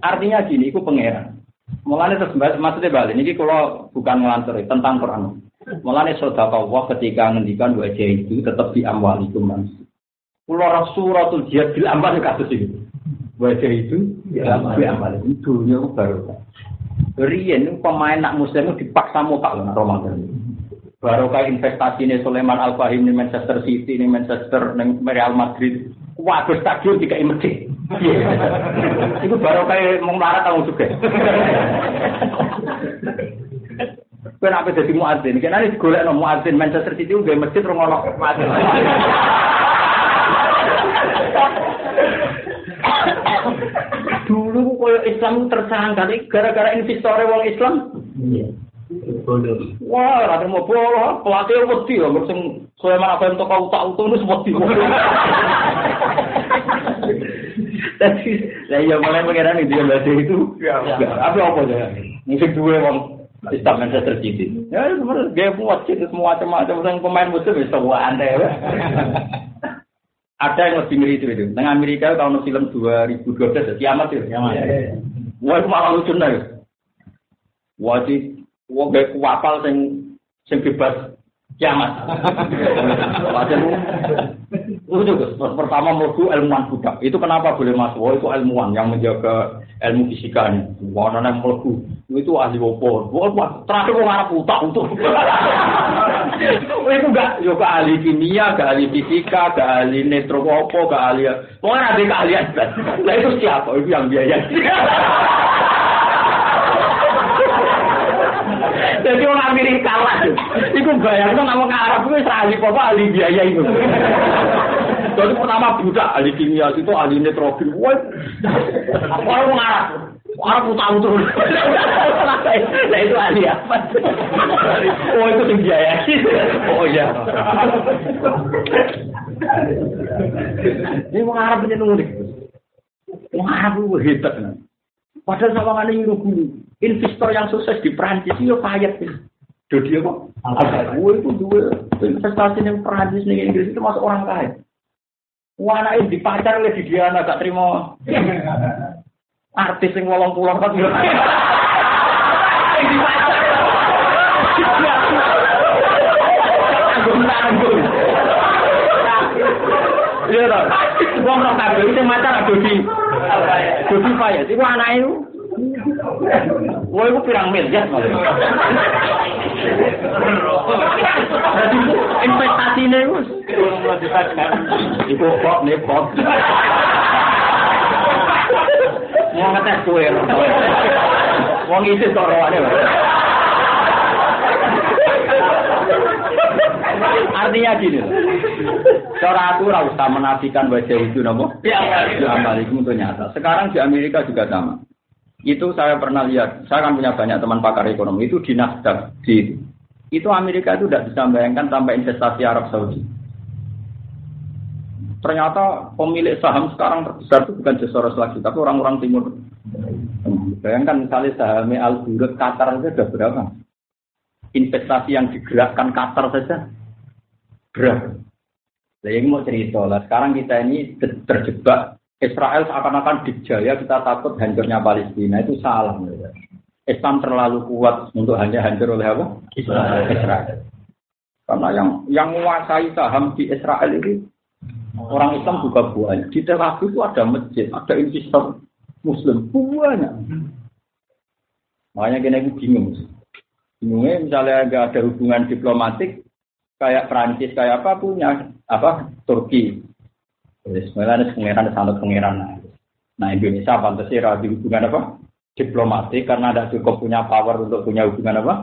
Artinya gini, itu pangeran. Mulanya terus maksudnya balik, ini kalau bukan ngelantur tentang Quran. Mulanya saudara Allah ketika ngendikan wajah itu tetap di amwal itu manusia. Pulau Rasulatul Jihad bil amal kasus itu. Wajah itu di amal itu dunia baru. Rian pemain nak muslim dipaksa muka loh Ramadan. Baru kayak investasi ini Sulaiman Al Fahim di Manchester City, di Manchester, di Real Madrid. Waduh stadion tiga imedi. Itu baru kayak mau marah tahu juga. Kenapa jadi muadzin? Karena ini golek no muadzin Manchester City udah masjid rungono muadzin. Dulu koyo Islam tersangka gara-gara investor wong Islam. Wah, ada mau bola, pelatih wedi loh, sing Sulaiman apa yang toko utak utak itu wedi. Tapi, saya ya mulai mengira nih dia baca itu. Apa apa ya? Mungkin dua wong Islam Manchester City. Ya, sebenarnya dia buat itu semua macam-macam yang pemain musuh bisa buat anda ya. Ada yang lebih ngeri itu itu. Tengah Amerika tahun film 2012 ya, kiamat itu. Kiamat. Wah, itu malah lucu nih. Wah, wah gak kuapal sing sing bebas kiamat. Wajar itu pertama mlebu ilmuwan budak. Itu kenapa boleh masuk? Oh, itu ilmuwan yang menjaga ilmu fisika ini. Wah, nana mlebu. Itu ahli opo. Wah, terakhir wong Arab utak untuk. Itu gak ke ahli kimia, ke ahli fisika, ke ahli netro opo, ahli. Pokoknya ada keahlian. Nah itu siapa? Itu yang biaya. Jadi orang Amerika lah. Iku bayang tuh nama Arab itu ahli apa ahli biaya itu. Jadi pertama budak ahli kimia itu ahli nitrogen. Wah, orang Arab. Arab utang tuh. Nah itu ahli apa? Oh itu yang biaya. Oh iya. Ini orang Arab punya nunggu Orang Arab itu hebat. Padahal sama ada yang guru. Investor yang sukses di Perancis itu payet. Jadi apa? Gue itu dua investasi yang Perancis nih Inggris itu masuk orang kaya. Wah, anak di pacar oleh di dia gak terima. Artis yang wolong pulang kan. Di pacar. Tanggung-tanggung. Iya toh. Wong ora kabeh sing macan Dodi. Dodi Fayez iku anake iku. Wah, iku pirang miliar malah. Berarti investasi ini Iku kok nih kok. Mau ngetes kue. Wong isi tok Artinya gini, cara aku ora usah menafikan wajah itu nopo. Ya, amal itu untuk nyata. Sekarang di Amerika juga sama. Itu saya pernah lihat. Saya kan punya banyak teman pakar ekonomi. Itu di Nasdaq di itu Amerika itu tidak bisa bayangkan tanpa investasi Arab Saudi. Ternyata pemilik saham sekarang terbesar itu bukan Soros lagi, tapi orang-orang timur. Bayangkan misalnya saham Al Qatar saja sudah berapa? Investasi yang digerakkan Qatar saja berapa? Lah ini mau cerita lah. Sekarang kita ini ter- terjebak Israel seakan-akan dijaya kita takut hancurnya Palestina itu salah saya. Islam terlalu kuat untuk hanya hancur oleh apa? Israel. Karena yang yang menguasai saham di Israel itu orang Islam juga banyak. Di Tel Aviv itu ada masjid, ada investor Muslim banyak. Makanya kita itu bingung. Bingungnya misalnya nggak ada hubungan diplomatik kayak Prancis kayak apa punya apa Turki. Terus mulai pengiran sanut pengiran. Nah Indonesia pantasnya ada hubungan apa? Diplomatik karena ada cukup punya power untuk punya hubungan apa?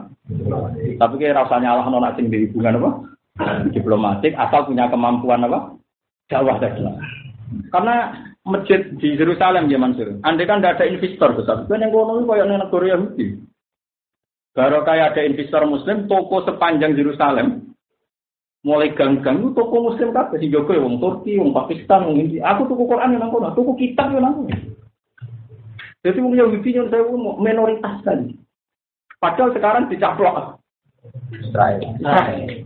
Tapi kayak rasanya Allah nona sing di hubungan apa? Diplomatik asal punya kemampuan apa? Dakwah tadi. Karena masjid di Yerusalem ya Mansur. Andai kan tidak ada investor besar, kan yang kono itu kayak negara Yahudi. Baru kayak ada investor Muslim, toko sepanjang Yerusalem, mulai gang-gang itu toko Muslim kabeh sing jogo wong Turki, wong Pakistan, wong India. Aku tuku Quran yang nang kono, tuku kitab yang nang kono. Jadi wong Yahudi yang saya minoritas tadi. Padahal sekarang dicaplok Israel. Israel.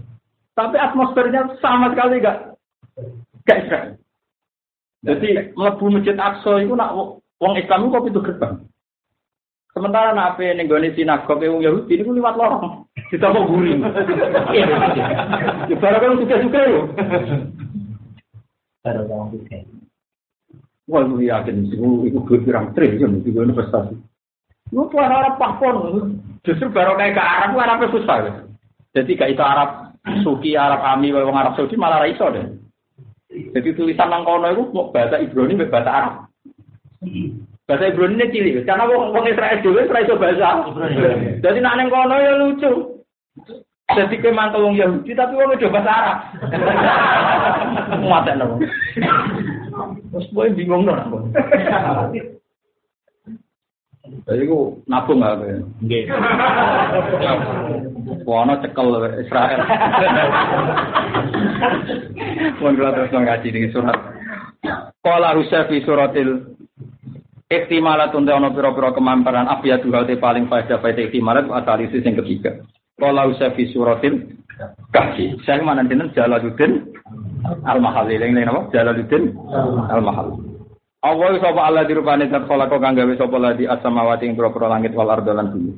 Tapi atmosfernya sama sekali gak gak Israel. Jadi mlebu masjid Aqsa itu nak wong Islam itu kok itu gerbang. Sementara nak ape ning gone sinagog wong Yahudi niku liwat lorong. (laughs) Ditambah guring. Ya barang kan suka-suka yo. Baru orang juga. Wah, lu yakin sih, itu gue pirang triliun itu gue investasi. Lu tuh Arab pakpon, justru baru kayak ke Arab, lu Arabnya susah. ya. Jadi gak itu Arab Suki, Arab Ami, wong Arab Saudi malah ra iso deh. Jadi tulisan nang kono itu mau bahasa Ibrani, bahasa Arab. Bahasa Ibrani ini cilik, karena wong wong Israel dhewe ora iso bahasa. Jadi nak nang kono ya lucu. Jadi ke mantel wong Yahudi tapi wong itu bahasa Arab. (laughs) Muaten (laughs) (laughs) wong. Terus gue bingung dong aku. Jadi aku nabung gak apa Nggih. Wono cekel Israel. Mun kula terus ngaji di surat. Qala rusa fi suratil Iktimalat untuk ono piro-piro kemamparan abiyadu halte paling faedah faedah iktimalat asalisis yang ketiga. Qala rusa fi suratil kahfi. Saya mana dinten Jalaluddin Al-Mahali. Yang lain apa? Jalaluddin Al-Mahali. Allah sapa Allah dirupane zat khalaqo kang gawe sapa ladi as-samawati ing pira-pira langit wal ardo lan bumi.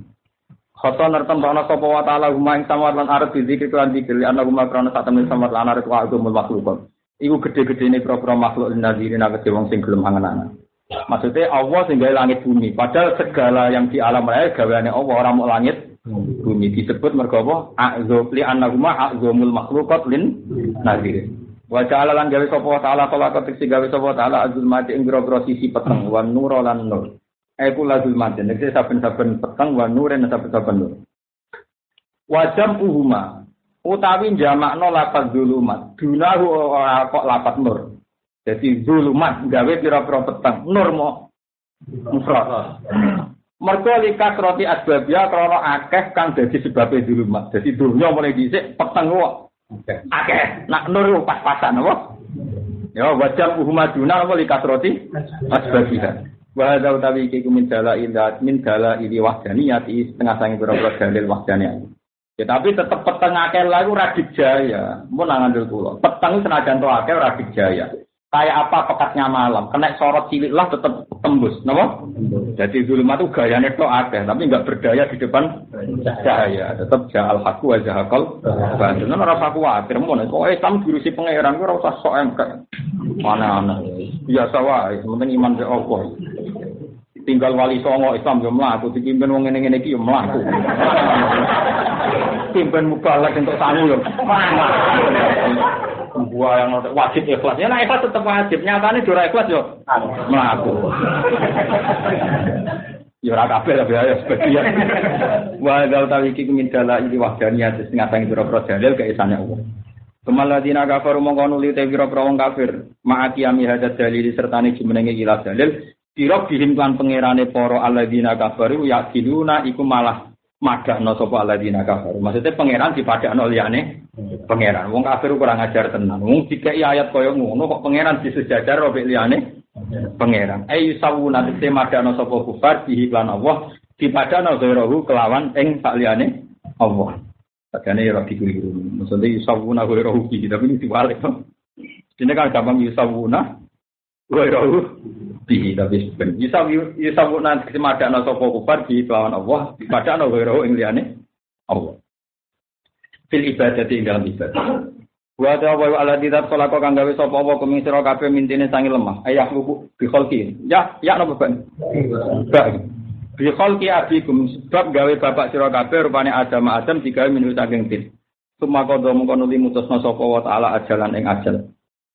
Khata nertem ana sapa wa ta'ala huma ing samawat lan arep dizikir lan dikir ana huma krana sak temen samawat lan arep wa agumul makhluk. Iku gede-gedene pira-pira makhluk nadirin akeh wong sing gelem angen-angen. Maksudnya Allah sing gawe langit bumi. Padahal segala yang di alam raya gaweane Allah ora mau langit bumi disebut mergo apa? A'zum li annahuma a'zumul makhluqat lin nadirin. Wa ta'ala lan gawe sapa ta'ala kala ketik gawe sapa ta'ala azul mati ing grogro sisi peteng wa nur lan nur. Iku lazul mati nek saben-saben peteng wa nur lan saben-saben nur. Wa jam'uhuma utawi jamakno lapat zulumat. Dunahu ora kok lapat nur. Jadi zulumat gawe pira-pira peteng. Nur mo. Mufrad. Mergo likas roti asbabia krana akeh kang dadi sebabe zulumat. Jadi dunya mulai dhisik peteng kok. Akeh. Nak nur pas-pasan apa? Ya wajah uhumaduna apa likas roti asbabiha wa hadza utawi iki min dala ila min dala ili wahdaniyati setengah sangi pira-pira dalil wahdaniyah. Ya tapi tetep peteng akeh lagu ora dijaya. Mun ngandel kula. Peteng senajan to akeh ora dijaya kayak apa pekatnya malam? Kena sorot cilik lah tetep tembus napa? Jadi zulumat itu gayanya tok akeh tapi enggak berdaya di depan cahaya. Tetap jahal haku wa jahakal bantuan ora usah kuwatir mun. Kok Islam diurusi pangeran ku ora usah sok engkek mana-mana biasa wae penting iman be Allah. Tinggal wali songo Islam yo mlaku. Dipimpin wong ngene-ngene iki yo mlaku. Mubalak untuk sangu yo Gua yang wajib ikhlas. Ya nah ikhlas tetap wajib. Nyatanya dora ikhlas yo mlaku. Ya ora kabeh tapi ya sebagian. Wa dal tawi iki min dala iki wahdaniyah sing ngatangi dalil keesane Allah. Kemaladina kafaru mongko nuli te pira-pira wong kafir. Ma'ati ami hadat dalil sertane jumenenge ilah dalil. Sira bihim lan pangerane para alladzina kafaru yakiluna iku malah madakno sapa alladzina kafaru. Maksudnya pangeran dipadakno liyane pangeran. Wong kafir kurang ajar tenan. Wong dikai ayat kaya ngono kok pangeran disejajar robek liyane pangeran. Ayu sawuna tekse madana sapa kufar bihi lan Allah dipadana ghairahu kelawan ing sakliyane Allah. Padane ya rabi keliru. Maksudnya yusawuna ghairahu bihi tapi ini diwalik. Ini kan gampang yusawuna Wairahu bihi tapi ben yusaw yusawuna kesemadana sapa kufar di lawan Allah padana wairahu ing liyane Allah. Fil ibadati ing dalam ibadah. Wa ta wa ala didat kala kok kang gawe sapa apa kuming sira kabeh mintine sangi lemah. Ayah lubu bi khalqi. Ya, ya napa ben? Ba. Bi khalqi abikum sebab gawe bapak sira kabeh rupane Adam Adam digawe minus saking tin. Suma kodo mengkono limutusna sapa wa taala ajalan ing ajal.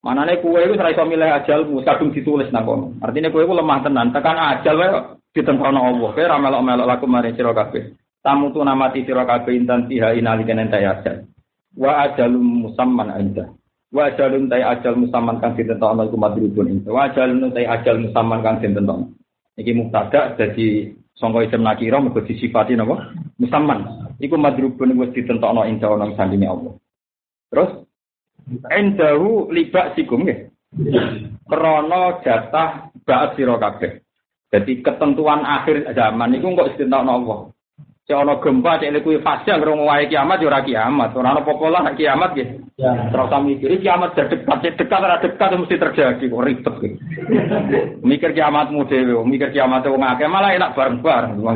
Manane kuwe iku ora iso milih ajalmu, kadung ditulis nang kono. Artine kuwe iku lemah tenan, tekan ajal wae ditentono Allah. Kowe ora melok-melok laku mari sira kabeh. Tamu tu namati sira kabeh intan tiha inalikan entai ajal. Wa ajalum musamman anda wa ajalun tai ajal musamman kang ditentokno iku madrubun ing wa ajalun tai ajal musamman kang ditentokno. Iki mubtada dadi sangka isim nakira mergo disifati napa? Musamman. Iku madrubun wis ditentokno ing ana sandine Allah. Terus endahu libak sikum nggih krana jatah ba'at sira kabeh jadi ketentuan akhir zaman itu kok ditentokno Allah Cek ana gempa cek kuwi fase ngrung wae kiamat ora kiamat. Ora ana apa lah kiamat nggih. Ya. Terus mikir kiamat dekat cek dekat ora dekat mesti terjadi kok ribet iki. (laughs) mikir kiamatmu dhewe, mikir kiamat wong akeh malah enak bareng-bareng. (laughs)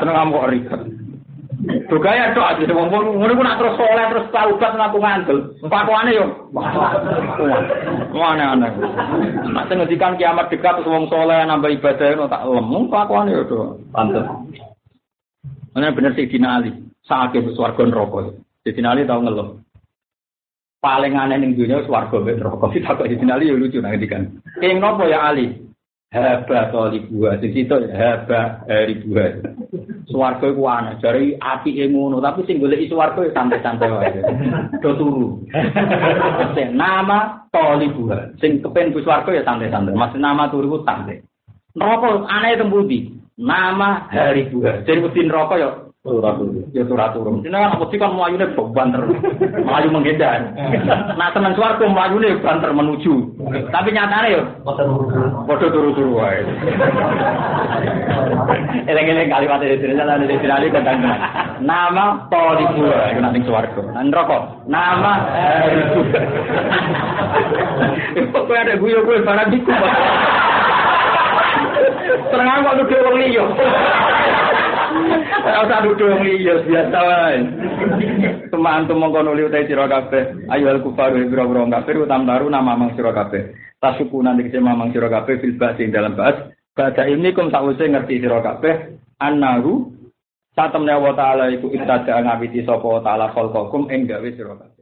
Seneng kok ribet. Dogaya tok aja wong ngono ku nak terus soleh terus taubat aku ngandel. Pakwane yo. Wah aneh-aneh. Nek ngendikan kiamat dekat terus wong soleh nambah ibadah ngono tak lemu pakwane yo do. Pantes. Mana bener sih Dina Ali. Sakit swarga neraka. Dina Ali tau ngeluh. Paling aneh ning dunia swarga mbek neraka. Dina Ali yo lucu nang ngendikan. Ing nopo ya Ali? Haba tolibuha di situ haba ribuha swarga iku ana jare apike ngono. Tapi sing golek ya santai-santai wae. Do turu. Sing nama tolibuha sing kepen ku swarga ya santai-santai. Maksud nama turu ku santai. Neraka aneh tembuti nama hari buah jadi mesti neraka ya Turun turun. Ya turun turun. Ini kan mesti kan melayunya banter, melayu menghindar. Nah teman suaraku melayunya banter menuju. Tapi nyatanya ya. Bodoh turu turu wae. Eleng eleng kalimat dari sini sana dari sini kadang Nama polibu itu nanti suaraku. Nanti rokok. Nama itu. Pokoknya ada guyo guyo barang diku. Tenang kok nuduh wong liya. Ora usah nuduh wong liya biasa wae. Teman-teman mongko nuli utai sira kabeh. Ayo al kufaru biro-biro kafir utam taru nama mang sira kabeh. Tasuku nanti kese mamang sira kabeh fil ba'si dalam ba'as. Ba'da ini kum sakwise ngerti sira kabeh annahu satemne wa ta'ala iku ibtada ngawiti sapa ta'ala khalqakum ing gawe sira kabeh.